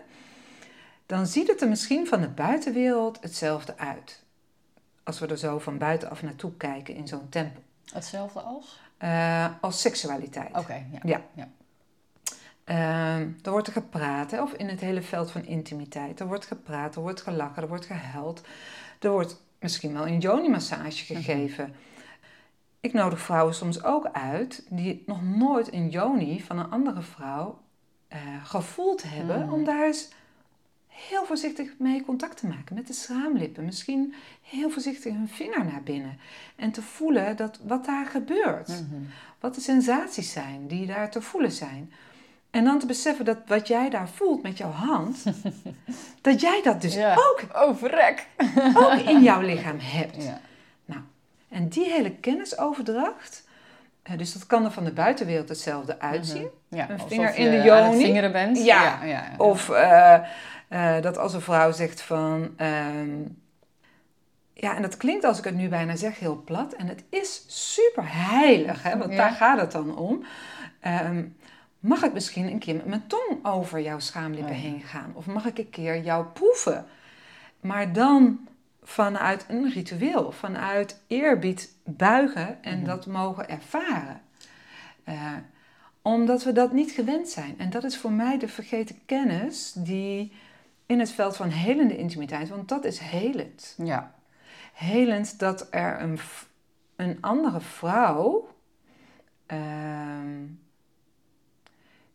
dan ziet het er misschien van de buitenwereld hetzelfde uit. Als we er zo van buitenaf naartoe kijken in zo'n tempel. Hetzelfde als? Eh, als seksualiteit. Oké, ja. Ja. Ja. Ehm, er wordt er gepraat, hè, of in het hele veld van intimiteit. Er wordt gepraat, er wordt gelachen, er wordt gehuild. Er wordt misschien wel een yoni-massage Mhm. gegeven. Ik nodig vrouwen soms ook uit die nog nooit een yoni van een andere vrouw eh, gevoeld hebben, Mhm. om daar eens heel voorzichtig mee contact te maken met de schaamlippen. Misschien heel voorzichtig hun vinger naar binnen en te voelen dat, wat daar gebeurt. Mhm. Wat de sensaties zijn die daar te voelen zijn. En dan te beseffen dat wat jij daar voelt met jouw hand, dat jij dat dus Ja. ook, Oh, verrek! ook in jouw lichaam hebt. Ja. En die hele kennisoverdracht, eh, dus dat kan er van de buitenwereld hetzelfde uitzien. Ja, Een vinger in de yoni. vingeren bent. Ja. Of eh, eh, dat als een vrouw zegt van. ehm, ja, en dat klinkt als ik het nu bijna zeg heel plat. En het is super heilig, hè, want daar gaat het dan om. Ehm, mag ik misschien een keer met mijn tong over jouw schaamlippen Oh ja. heen gaan? Of mag ik een keer jou proeven? Maar dan vanuit een ritueel, vanuit eerbied buigen en Mhm. dat mogen ervaren. Eh, omdat we dat niet gewend zijn. En dat is voor mij de vergeten kennis die in het veld van helende intimiteit, want dat is helend. ja. Helend dat er een, een andere vrouw. ehm,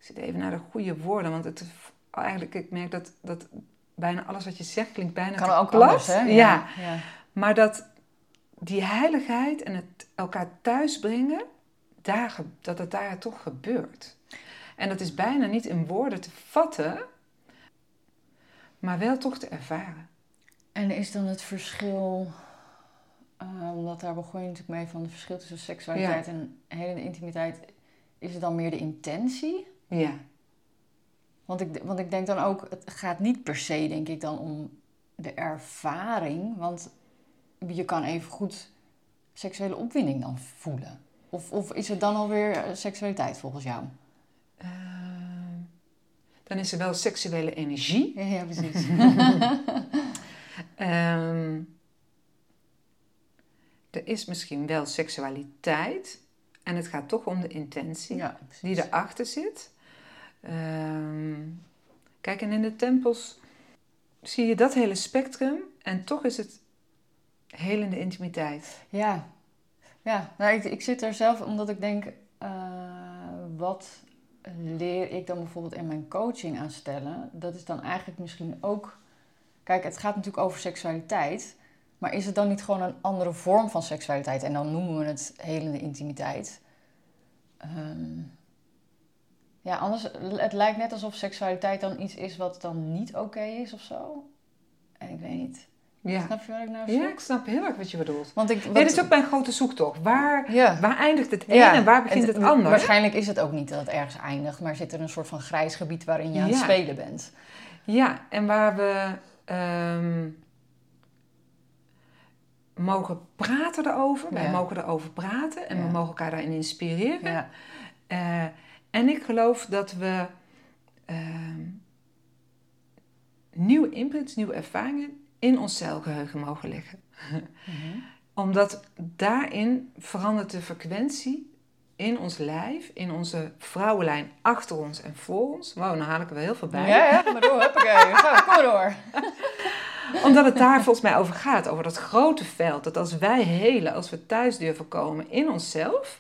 ik zit even naar de goede woorden, want het, eigenlijk, ik merk dat, dat bijna alles wat je zegt klinkt bijna Kan ook plat. anders, hè? ja. ja. Maar dat die heiligheid en het elkaar thuisbrengen, daar, dat het daar toch gebeurt. En dat is bijna niet in woorden te vatten, maar wel toch te ervaren. En is dan het verschil, eh, omdat daar begon je natuurlijk mee van het verschil tussen seksualiteit en hele intimiteit, is het dan meer de intentie? Ja, Want ik, want ik denk dan ook, het gaat niet per se, denk ik, dan om de ervaring. Want je kan even goed seksuele opwinding dan voelen. Of, of is het dan alweer eh, seksualiteit volgens jou? Ehm, dan is er wel seksuele energie. Ja, ja precies. Ehm, er is misschien wel seksualiteit en het gaat toch om de intentie. ja, die erachter zit. Ehm, kijk, en in de tempels zie je dat hele spectrum en toch is het helende intimiteit. Ja, ja. Nou, ik, ik zit er zelf omdat ik denk, eh, wat leer ik dan bijvoorbeeld in mijn coaching aan stellen? Dat is dan eigenlijk misschien ook, kijk, het gaat natuurlijk over seksualiteit, maar is het dan niet gewoon een andere vorm van seksualiteit? En dan noemen we het helende intimiteit. Ehm, ja, anders, het lijkt net alsof seksualiteit dan iets is wat dan niet oké is of zo. En ik weet niet. Ja. Snap je wat ik nou zeg? Ja, ik snap heel erg wat je bedoelt. Want ik, dit is ook mijn grote zoektocht. Waar, Ja. waar eindigt het een Ja, en waar begint het, ander? Waarschijnlijk is het ook niet dat het ergens eindigt, maar zit er een soort van grijs gebied waarin je aan het spelen bent. Ja, en waar we ehm, mogen praten erover. Wij mogen erover praten en we mogen elkaar daarin inspireren. Ja. Eh, en ik geloof dat we ehm, nieuwe imprints, nieuwe ervaringen in ons celgeheugen mogen leggen. Mhm. Omdat daarin verandert de frequentie in ons lijf, in onze vrouwenlijn achter ons en voor ons. Wow, nou haal ik er wel heel veel bij. Ja, ja, maar door, huppakee. Ga, kom maar door. Omdat het daar volgens mij over gaat, over dat grote veld. Dat als wij helen, als we thuis durven komen in onszelf,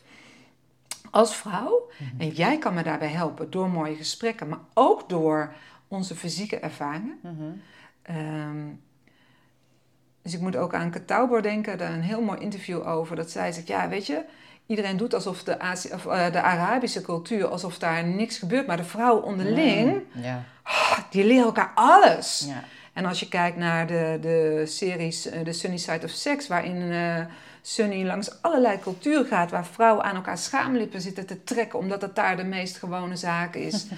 als vrouw, en jij kan me daarbij helpen door mooie gesprekken, maar ook door onze fysieke ervaringen. Mhm. Ehm, dus ik moet ook aan Katauber denken, daar een heel mooi interview over. Dat zij zegt, ja, weet je, iedereen doet alsof de, Azi- of, eh, de Arabische cultuur, alsof daar niks gebeurt. Maar de vrouwen onderling, Ja. die leren elkaar alles. En als je kijkt naar de, de series eh, The Sunny Side of Sex, waarin eh, Sunny langs allerlei culturen gaat, waar vrouwen aan elkaar schaamlippen zitten te trekken, omdat het daar de meest gewone zaak is.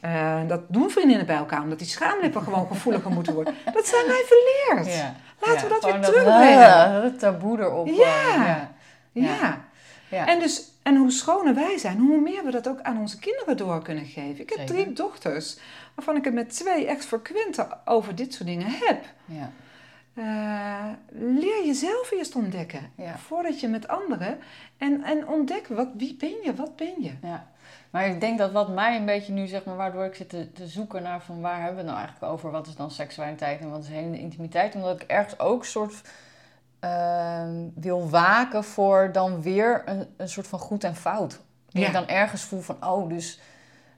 Eh, dat doen vriendinnen bij elkaar, omdat die schaamlippen gewoon gevoeliger moeten worden. Dat zijn wij verleerd. Ja. Laten we dat weer terugbrengen. dat taboe erop. Ja. eh, ja. Ja. Ja. En, dus, en hoe schoner wij zijn, hoe meer we dat ook aan onze kinderen door kunnen geven. Ik heb Zeker. drie dochters, waarvan ik het met twee echt frequent over dit soort dingen heb. Ja. Eh, leer jezelf eerst ontdekken. Ja. Voordat je met anderen. En, en ontdek, wat, wie ben je? Wat ben je? Ja, maar ik denk dat wat mij een beetje nu, zeg maar, waardoor ik zit te, te zoeken naar van waar hebben we het nou eigenlijk over? Wat is dan seksualiteit en wat is hele intimiteit? Omdat ik ergens ook soort ehm, wil waken voor dan weer een, een soort van goed en fout. Dat Ja. ik dan ergens voel van, oh, dus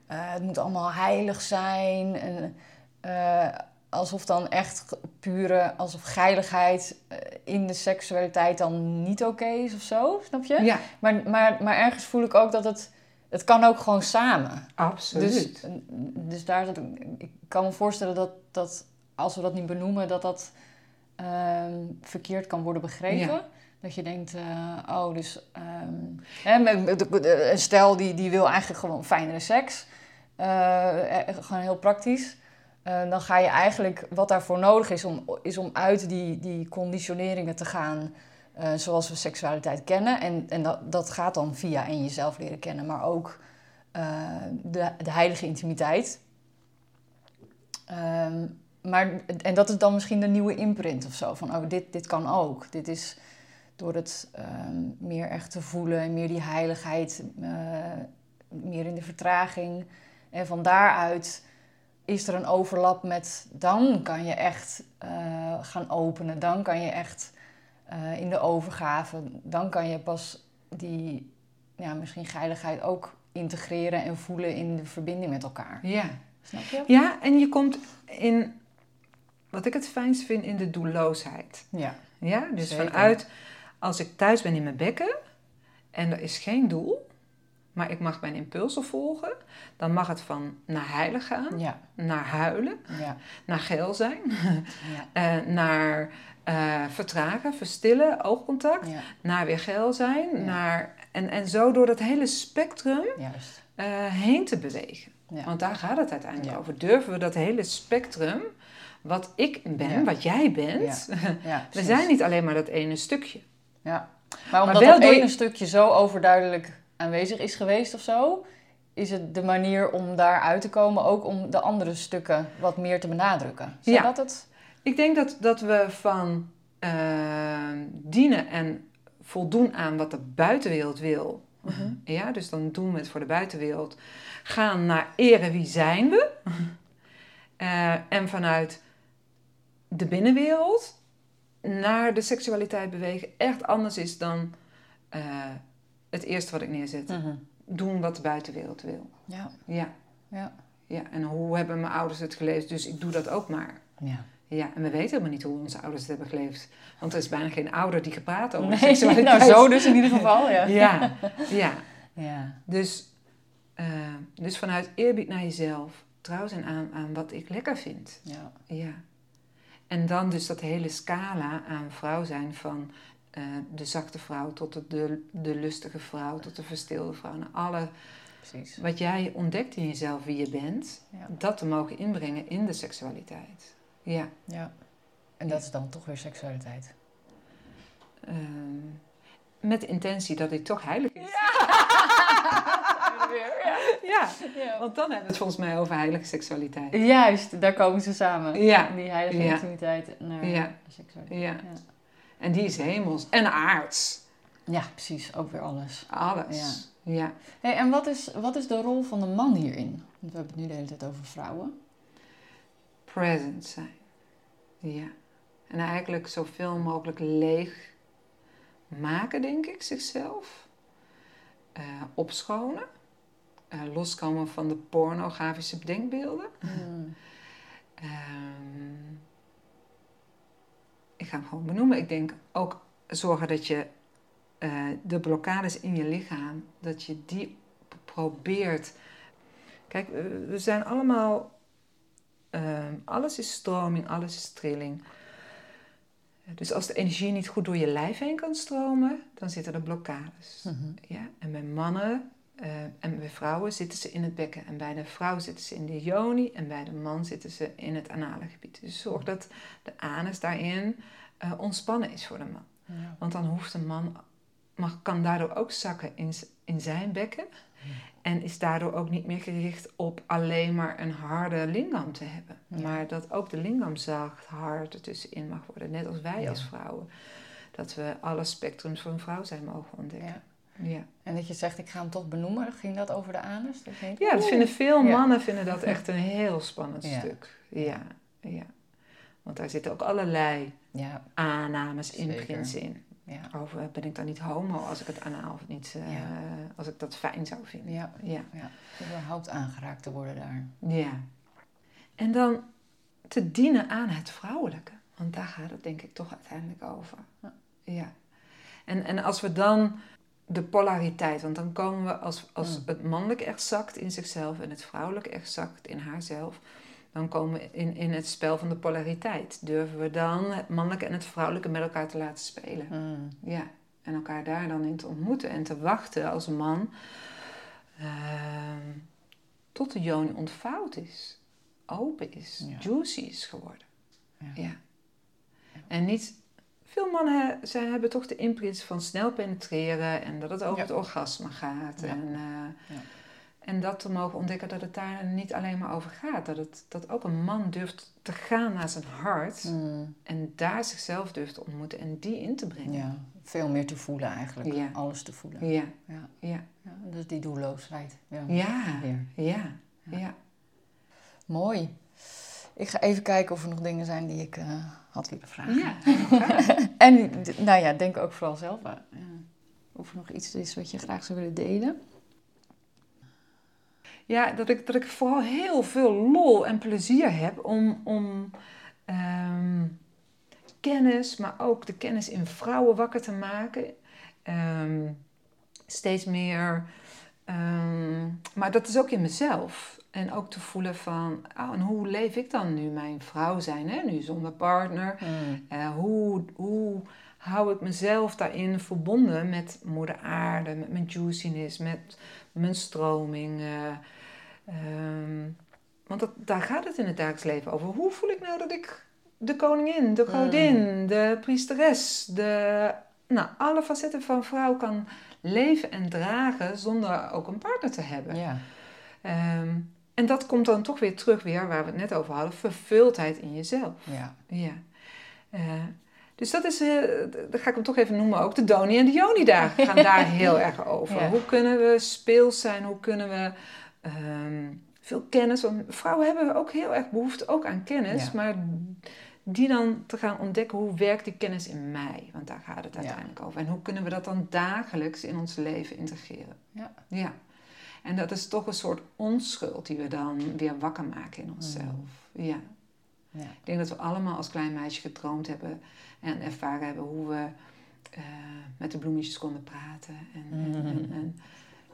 eh, het moet allemaal heilig zijn. En, eh, alsof dan echt pure, alsof geiligheid eh, in de seksualiteit dan niet oké is of zo, snap je? Ja, Maar, maar, maar ergens voel ik ook dat het... Het kan ook gewoon samen. absoluut. Dus, dus daar zit ik... Ik kan me voorstellen dat, dat als we dat niet benoemen... dat dat ehm, verkeerd kan worden begrepen. Ja. Dat je denkt, eh, oh, dus... ehm, hè, een stel die, die wil eigenlijk gewoon fijnere seks. Eh, gewoon heel praktisch. Eh, dan ga je eigenlijk... Wat daarvoor nodig is om, is om uit die, die conditioneringen te gaan... eh, zoals we seksualiteit kennen. En, en dat, dat gaat dan via en jezelf leren kennen, maar ook eh, de, de heilige intimiteit. Ehm, maar, en dat is dan misschien de nieuwe imprint of zo. Van, oh, dit, dit kan ook. Dit is door het ehm, meer echt te voelen en meer die heiligheid, meer in de vertraging. En van daaruit is er een overlap met, dan kan je echt eh, gaan openen. Dan kan je echt eh, in de overgave, dan kan je pas die, ja, misschien geiligheid ook integreren en voelen in de verbinding met elkaar. Ja. Snap je? ja, en je komt in, wat ik het fijnst vind, in de doelloosheid. Ja. Ja, dus Zeker. vanuit, als ik thuis ben in mijn bekken en er is geen doel, maar ik mag mijn impulsen volgen, dan mag het van naar heilig gaan, Ja. naar huilen, Ja. naar geil zijn, Ja. eh, naar eh, vertragen, verstillen, oogcontact, naar weer geil zijn, naar, en, en zo door dat hele spectrum Juist. eh, heen te bewegen. Want daar gaat het uiteindelijk over. Durven we dat hele spectrum, wat ik ben, wat jij bent, we zijn niet alleen maar dat ene stukje. Ja. Maar omdat wel dat je- ene stukje zo overduidelijk aanwezig is geweest of zo, is het de manier om daar uit te komen ook om de andere stukken wat meer te benadrukken. Is Ja. dat het? Ik denk dat, dat we van eh, dienen en voldoen aan wat de buitenwereld wil. Mhm. Ja, dus dan doen we het voor de buitenwereld. Gaan naar eren wie zijn we. Eh, en vanuit de binnenwereld naar de seksualiteit bewegen echt anders is dan eh, het eerste wat ik neerzet. Mhm. Doen wat de buitenwereld wil. Ja, Ja, ja. ja. En hoe hebben mijn ouders het geleefd? Dus ik doe dat ook maar. Ja. Ja, en we weten helemaal niet hoe onze ouders het hebben geleefd. Want er is bijna geen ouder die gepraat over Nee, seksualiteit. nou zo dus in ieder geval, ja. Ja, ja. Ja, Dus, eh, dus vanuit eerbied naar jezelf, trouw zijn aan, aan wat ik lekker vind. ja. Ja. En dan dus dat hele scala aan vrouw zijn van eh, de zachte vrouw tot de, de, de lustige vrouw, tot de verstilde vrouw. En alle, precies. wat jij ontdekt in jezelf wie je bent, Ja. dat te mogen inbrengen in de seksualiteit. Ja. Ja. En dat is dan toch weer seksualiteit. Ehm, met de intentie dat dit toch heilig is. Ja, Ja. want dan hebben we het volgens mij over heilige seksualiteit. Juist, daar komen ze samen. Ja. Die heilige Ja. intimiteit naar Ja. seksualiteit. Ja. Ja. En die is hemels en aards. Ja, precies. Ook weer alles. Alles. Ja. Hey, en wat is, wat is de rol van de man hierin? Want we hebben het nu de hele tijd over vrouwen. Present zijn. Ja. En eigenlijk zoveel mogelijk leeg maken, denk ik, zichzelf. Eh, opschonen. Eh, loskomen van de pornografische denkbeelden. Hmm. Ehm, hem gewoon benoemen. Ik denk ook zorgen dat je eh, de blokkades in je lichaam, dat je die probeert. Kijk, we we zijn allemaal. ehm, alles is stroming, alles is trilling. Dus als de energie niet goed door je lijf heen kan stromen, dan zitten er blokkades. Mhm. Ja, en bij mannen eh, en bij vrouwen zitten ze in het bekken. En bij de vrouw zitten ze in de yoni en bij de man zitten ze in het anale gebied. Dus zorg dat de anus daarin eh, ontspannen is voor de man. Ja. Want dan hoeft de man, mag, kan daardoor ook zakken in, in zijn bekken. En is daardoor ook niet meer gericht op alleen maar een harde lingam te hebben. Ja. Maar dat ook de lingam zacht, hard ertussenin mag worden. Net als wij als vrouwen. Dat we alle spectrums van een vrouw zijn mogen ontdekken. Ja. En dat je zegt, ik ga hem toch benoemen. Ging dat over de anus? Dat Ja, dat vinden veel Ja. mannen vinden dat echt een heel spannend Ja. stuk. Ja, ja. Want daar zitten ook allerlei Ja, aannames, imprints in. ja, Over ben ik dan niet homo als ik het anaal of niet, eh, als ik dat fijn zou vinden. ja. Ja. ja. Überhaupt aangeraakt te worden daar. ja. En dan te dienen aan het vrouwelijke. Want daar gaat het denk ik toch uiteindelijk over. Ja. Ja. En, en als we dan de polariteit, want dan komen we als, als Mm. het mannelijke echt zakt in zichzelf en het vrouwelijke echt zakt in haarzelf, dan komen we in, in het spel van de polariteit. Durven we dan het mannelijke en het vrouwelijke met elkaar te laten spelen? Hmm. Ja, en elkaar daar dan in te ontmoeten en te wachten als man ehm, tot de joni ontvouwd is, open is, Ja. juicy is geworden. Ja. Ja. En niet, veel mannen zijn, hebben toch de imprints van snel penetreren en dat het over Ja. het orgasme gaat. Ja. En, eh, Ja. en dat te mogen ontdekken dat het daar niet alleen maar over gaat. Dat, het, dat ook een man durft te gaan naar zijn hart Hmm. en daar zichzelf durft te ontmoeten en die in te brengen. Ja, veel meer te voelen eigenlijk. Alles te voelen. Ja, Ja. dus die doelloosheid. Ja. ja, ja. Mooi. Ik ga even kijken of er nog dingen zijn die ik eh, had willen vragen. Ja, En nou ja, denk ook vooral zelf aan. Ja. Of er nog iets is wat je graag zou willen delen. ja dat, ik, dat ik vooral heel veel lol en plezier heb om, om ehm, kennis, maar ook de kennis in vrouwen wakker te maken. Ehm, steeds meer. ehm, maar dat is ook in mezelf. En ook te voelen van, oh, en hoe leef ik dan nu mijn vrouw zijn, hè? nu zonder partner? Eh, hoe, hoe hou ik mezelf daarin verbonden met moeder aarde, met mijn juiciness, met mijn stroming? eh, ehm, want dat, daar gaat het in het dagelijks leven over. Hoe voel ik nou dat ik de koningin, de godin, de priesteres, de, nou, alle facetten van vrouw kan leven en dragen zonder ook een partner te hebben? Ja. Ehm, en dat komt dan toch weer terug, weer waar we het net over hadden, vervuldheid in jezelf. Ja. Ja. Eh, dus dat is, dat ga ik hem toch even noemen ook, de Doni en de Joni dagen gaan daar heel erg over. Ja. Hoe kunnen we speels zijn, hoe kunnen we ehm, veel kennis, want vrouwen hebben ook heel erg behoefte ook aan kennis, Ja. maar die dan te gaan ontdekken hoe werkt die kennis in mij. Want daar gaat het Ja. uiteindelijk over. En hoe kunnen we dat dan dagelijks in ons leven integreren. Ja. Ja. En dat is toch een soort onschuld die we dan weer wakker maken in onszelf. Ja. Ja. Ik denk dat we allemaal als klein meisje gedroomd hebben en ervaren hebben hoe we eh, met de bloemetjes konden praten. En, en, en, en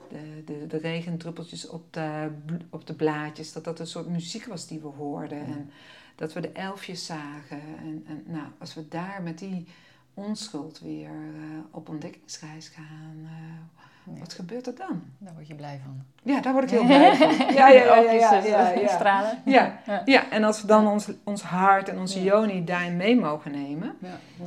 de, de, de regendruppeltjes op de, op de blaadjes, dat dat een soort muziek was die we hoorden. En dat we de elfjes zagen. En, en nou, als we daar met die onschuld weer eh, op ontdekkingsreis gaan, eh, Ja. wat gebeurt er dan? Daar word je blij van. Ja, daar word ik heel blij van. Ja, ja, ja, ja, ja, eh, ja. stralen. Ja, Ja. en als we dan ons, ons hart en onze joni daarin mee mogen nemen.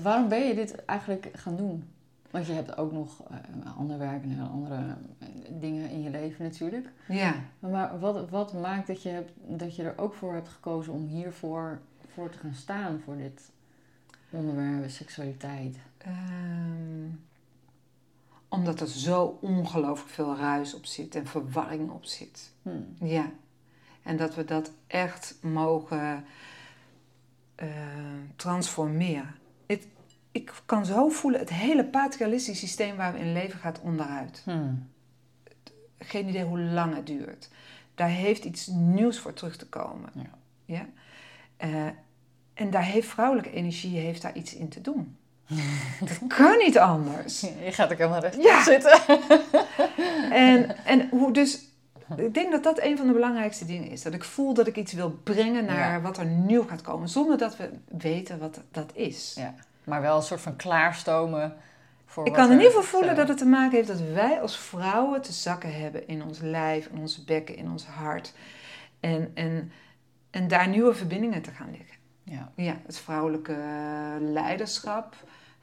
Waarom ben je dit eigenlijk gaan doen? Want je hebt ook nog eh, ander werk en andere eh, dingen in je leven natuurlijk. Ja, Maar wat, wat maakt dat je, hebt, dat je er ook voor hebt gekozen om hiervoor voor te gaan staan, voor dit onderwerp seksualiteit? ehm, omdat er zo ongelooflijk veel ruis op zit en verwarring op zit. Hm. Ja, en dat we dat echt mogen eh, transformeren. Het, ik kan zo voelen, het hele patriarchische systeem waar we in leven gaat onderuit. Hm. Geen idee hoe lang het duurt. Daar heeft iets nieuws voor terug te komen. Ja. Ja? Eh, en daar heeft vrouwelijke energie heeft daar iets in te doen. dat kan niet anders. Je gaat ook helemaal recht Ja. zitten. En, en hoe dus, ik denk dat dat een van de belangrijkste dingen is. Dat ik voel dat ik iets wil brengen naar Ja. wat er nieuw gaat komen. Zonder dat we weten wat dat is. Ja. Maar wel een soort van klaarstomen voor Ik kan in er- ieder geval voelen dat het te maken heeft dat wij als vrouwen te zakken hebben in ons lijf, in onze bekken, in ons hart. En, en, en daar nieuwe verbindingen te gaan liggen. Ja. Ja, het vrouwelijke leiderschap,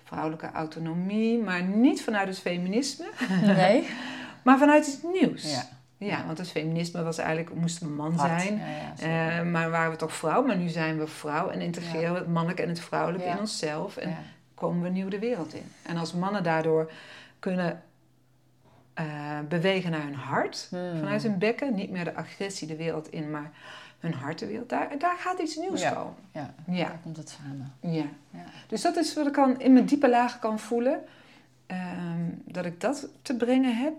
vrouwelijke autonomie, maar niet vanuit het feminisme, Nee? maar vanuit iets nieuws. Ja. Ja, want het feminisme was eigenlijk, moesten we man Hard. zijn. Ja, ja, zeker. Eh, maar waren we toch vrouw, maar nu zijn we vrouw en integreren we het mannelijke en het vrouwelijke in onszelf. En komen we nieuw de wereld in. En als mannen daardoor kunnen eh, bewegen naar hun hart, Hmm. vanuit hun bekken, niet meer de agressie de wereld in, maar hun hart de wereld, daar, daar gaat iets nieuws Ja. komen. Ja, Ja, daar komt het samen. ja. Ja. Dus dat is wat ik kan, in mijn diepe lagen kan voelen, ehm, dat ik dat te brengen heb.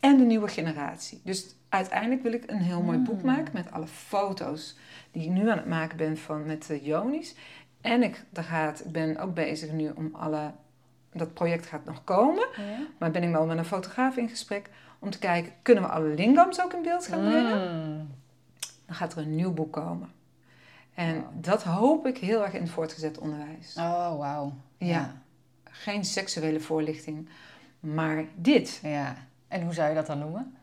En de nieuwe generatie. Dus uiteindelijk wil ik een heel mooi boek Hmm. maken met alle foto's die ik nu aan het maken ben van, met de Jonis. En ik, daar gaat, ik ben ook bezig nu om alle. Dat project gaat nog komen. Ja. Maar ben ik wel met een fotograaf in gesprek om te kijken, kunnen we alle lingams ook in beeld gaan brengen? Mm. Dan gaat er een nieuw boek komen. En dat hoop ik heel erg in het voortgezet onderwijs. Oh, wauw. Ja. Geen seksuele voorlichting, maar dit. ja. En hoe zou je dat dan noemen?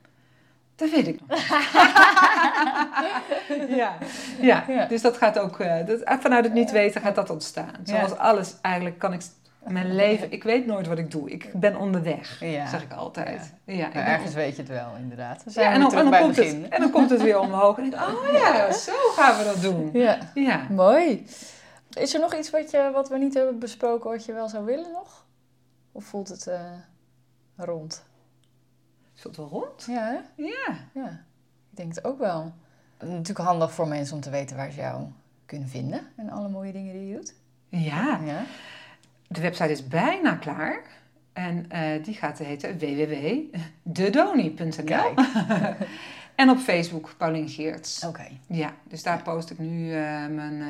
Dat weet ik nog. ja. Ja. Ja. dus dat gaat ook, eh, dat, vanuit het niet weten gaat dat ontstaan. Zoals alles, eigenlijk kan ik mijn leven, ik weet nooit wat ik doe. Ik ben onderweg, Ja. zeg ik altijd. Ja. ik ergens weet je het wel, inderdaad. We zijn Ja, en dan, en, terug dan bij komt het het, begin. en dan komt het weer omhoog. En ik denk, oh ja, zo gaan we dat doen. Ja. Mooi. Is er nog iets wat, je, wat we niet hebben besproken wat je wel zou willen nog? Of voelt het eh, rond? Is het wel rond? Ja, hè? Ja. Ja, ik denk het ook wel. Natuurlijk handig voor mensen om te weten waar ze jou kunnen vinden. En alle mooie dingen die je doet. Ja, Ja. De website is bijna klaar. En eh, die gaat heten www.dedoni.nl. En op Facebook, Paulien Geerts. Oké. Ja, dus daar post ik nu eh, mijn eh,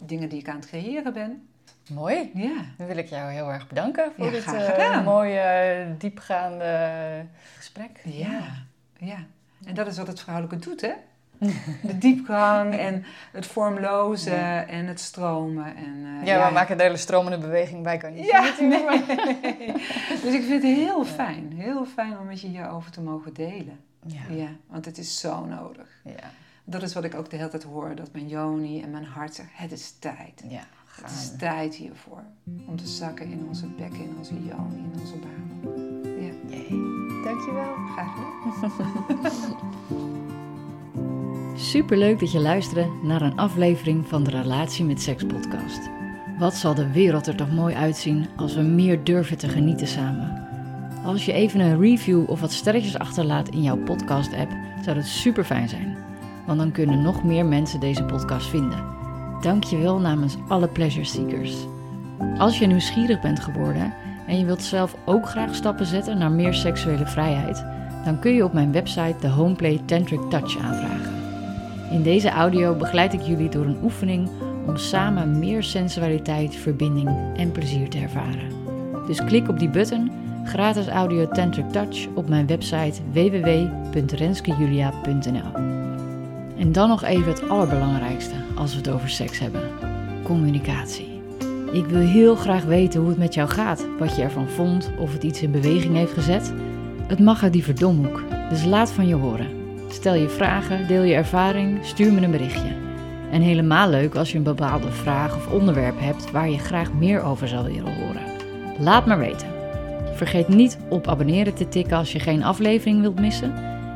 dingen die ik aan het creëren ben. Mooi. Ja, Dan wil ik jou heel erg bedanken voor Ja, dit mooie, diepgaande gesprek. ja, ja. En dat is wat het vrouwelijke doet, hè? De diepgang en het vormloze Ja. en het stromen. En, eh, Ja, we maken de hele stromende beweging bij, kan je Ja, natuurlijk, nee. Dus ik vind het heel fijn. Heel fijn om met je hierover te mogen delen. Ja. Ja, want het is zo nodig. Ja. Dat is wat ik ook de hele tijd hoor. Dat mijn joni en mijn hart zeggen, het is tijd. Ja. Het is tijd hiervoor. Om te zakken in onze bekken, in onze joni, in onze baan. Ja, Jee. Dankjewel. graag gedaan. Superleuk dat je luisterde naar een aflevering van de Relatie met Seks podcast. Wat zal de wereld er toch mooi uitzien als we meer durven te genieten samen. Als je even een review of wat sterretjes achterlaat in jouw podcast app, zou dat super fijn zijn. Want dan kunnen nog meer mensen deze podcast vinden. Dankjewel namens alle pleasure seekers. Als je nieuwsgierig bent geworden en je wilt zelf ook graag stappen zetten naar meer seksuele vrijheid, dan kun je op mijn website de Homeplay Tantric Touch aanvragen. In deze audio begeleid ik jullie door een oefening om samen meer sensualiteit, verbinding en plezier te ervaren. Dus klik op die button, gratis audio Tantric Touch, op mijn website www.renskejulia.nl. En dan nog even het allerbelangrijkste als we het over seks hebben: communicatie. Ik wil heel graag weten hoe het met jou gaat, wat je ervan vond, of het iets in beweging heeft gezet. Het mag uit die verdomhoek, dus laat van je horen. Stel je vragen, deel je ervaring, stuur me een berichtje. En helemaal leuk als je een bepaalde vraag of onderwerp hebt waar je graag meer over zou willen horen. Laat maar weten. Vergeet niet op abonneren te tikken als je geen aflevering wilt missen.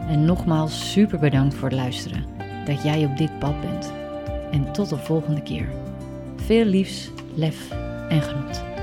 En nogmaals super bedankt voor het luisteren. Dat jij op dit pad bent. En tot de volgende keer. Veel liefs, lef en genot.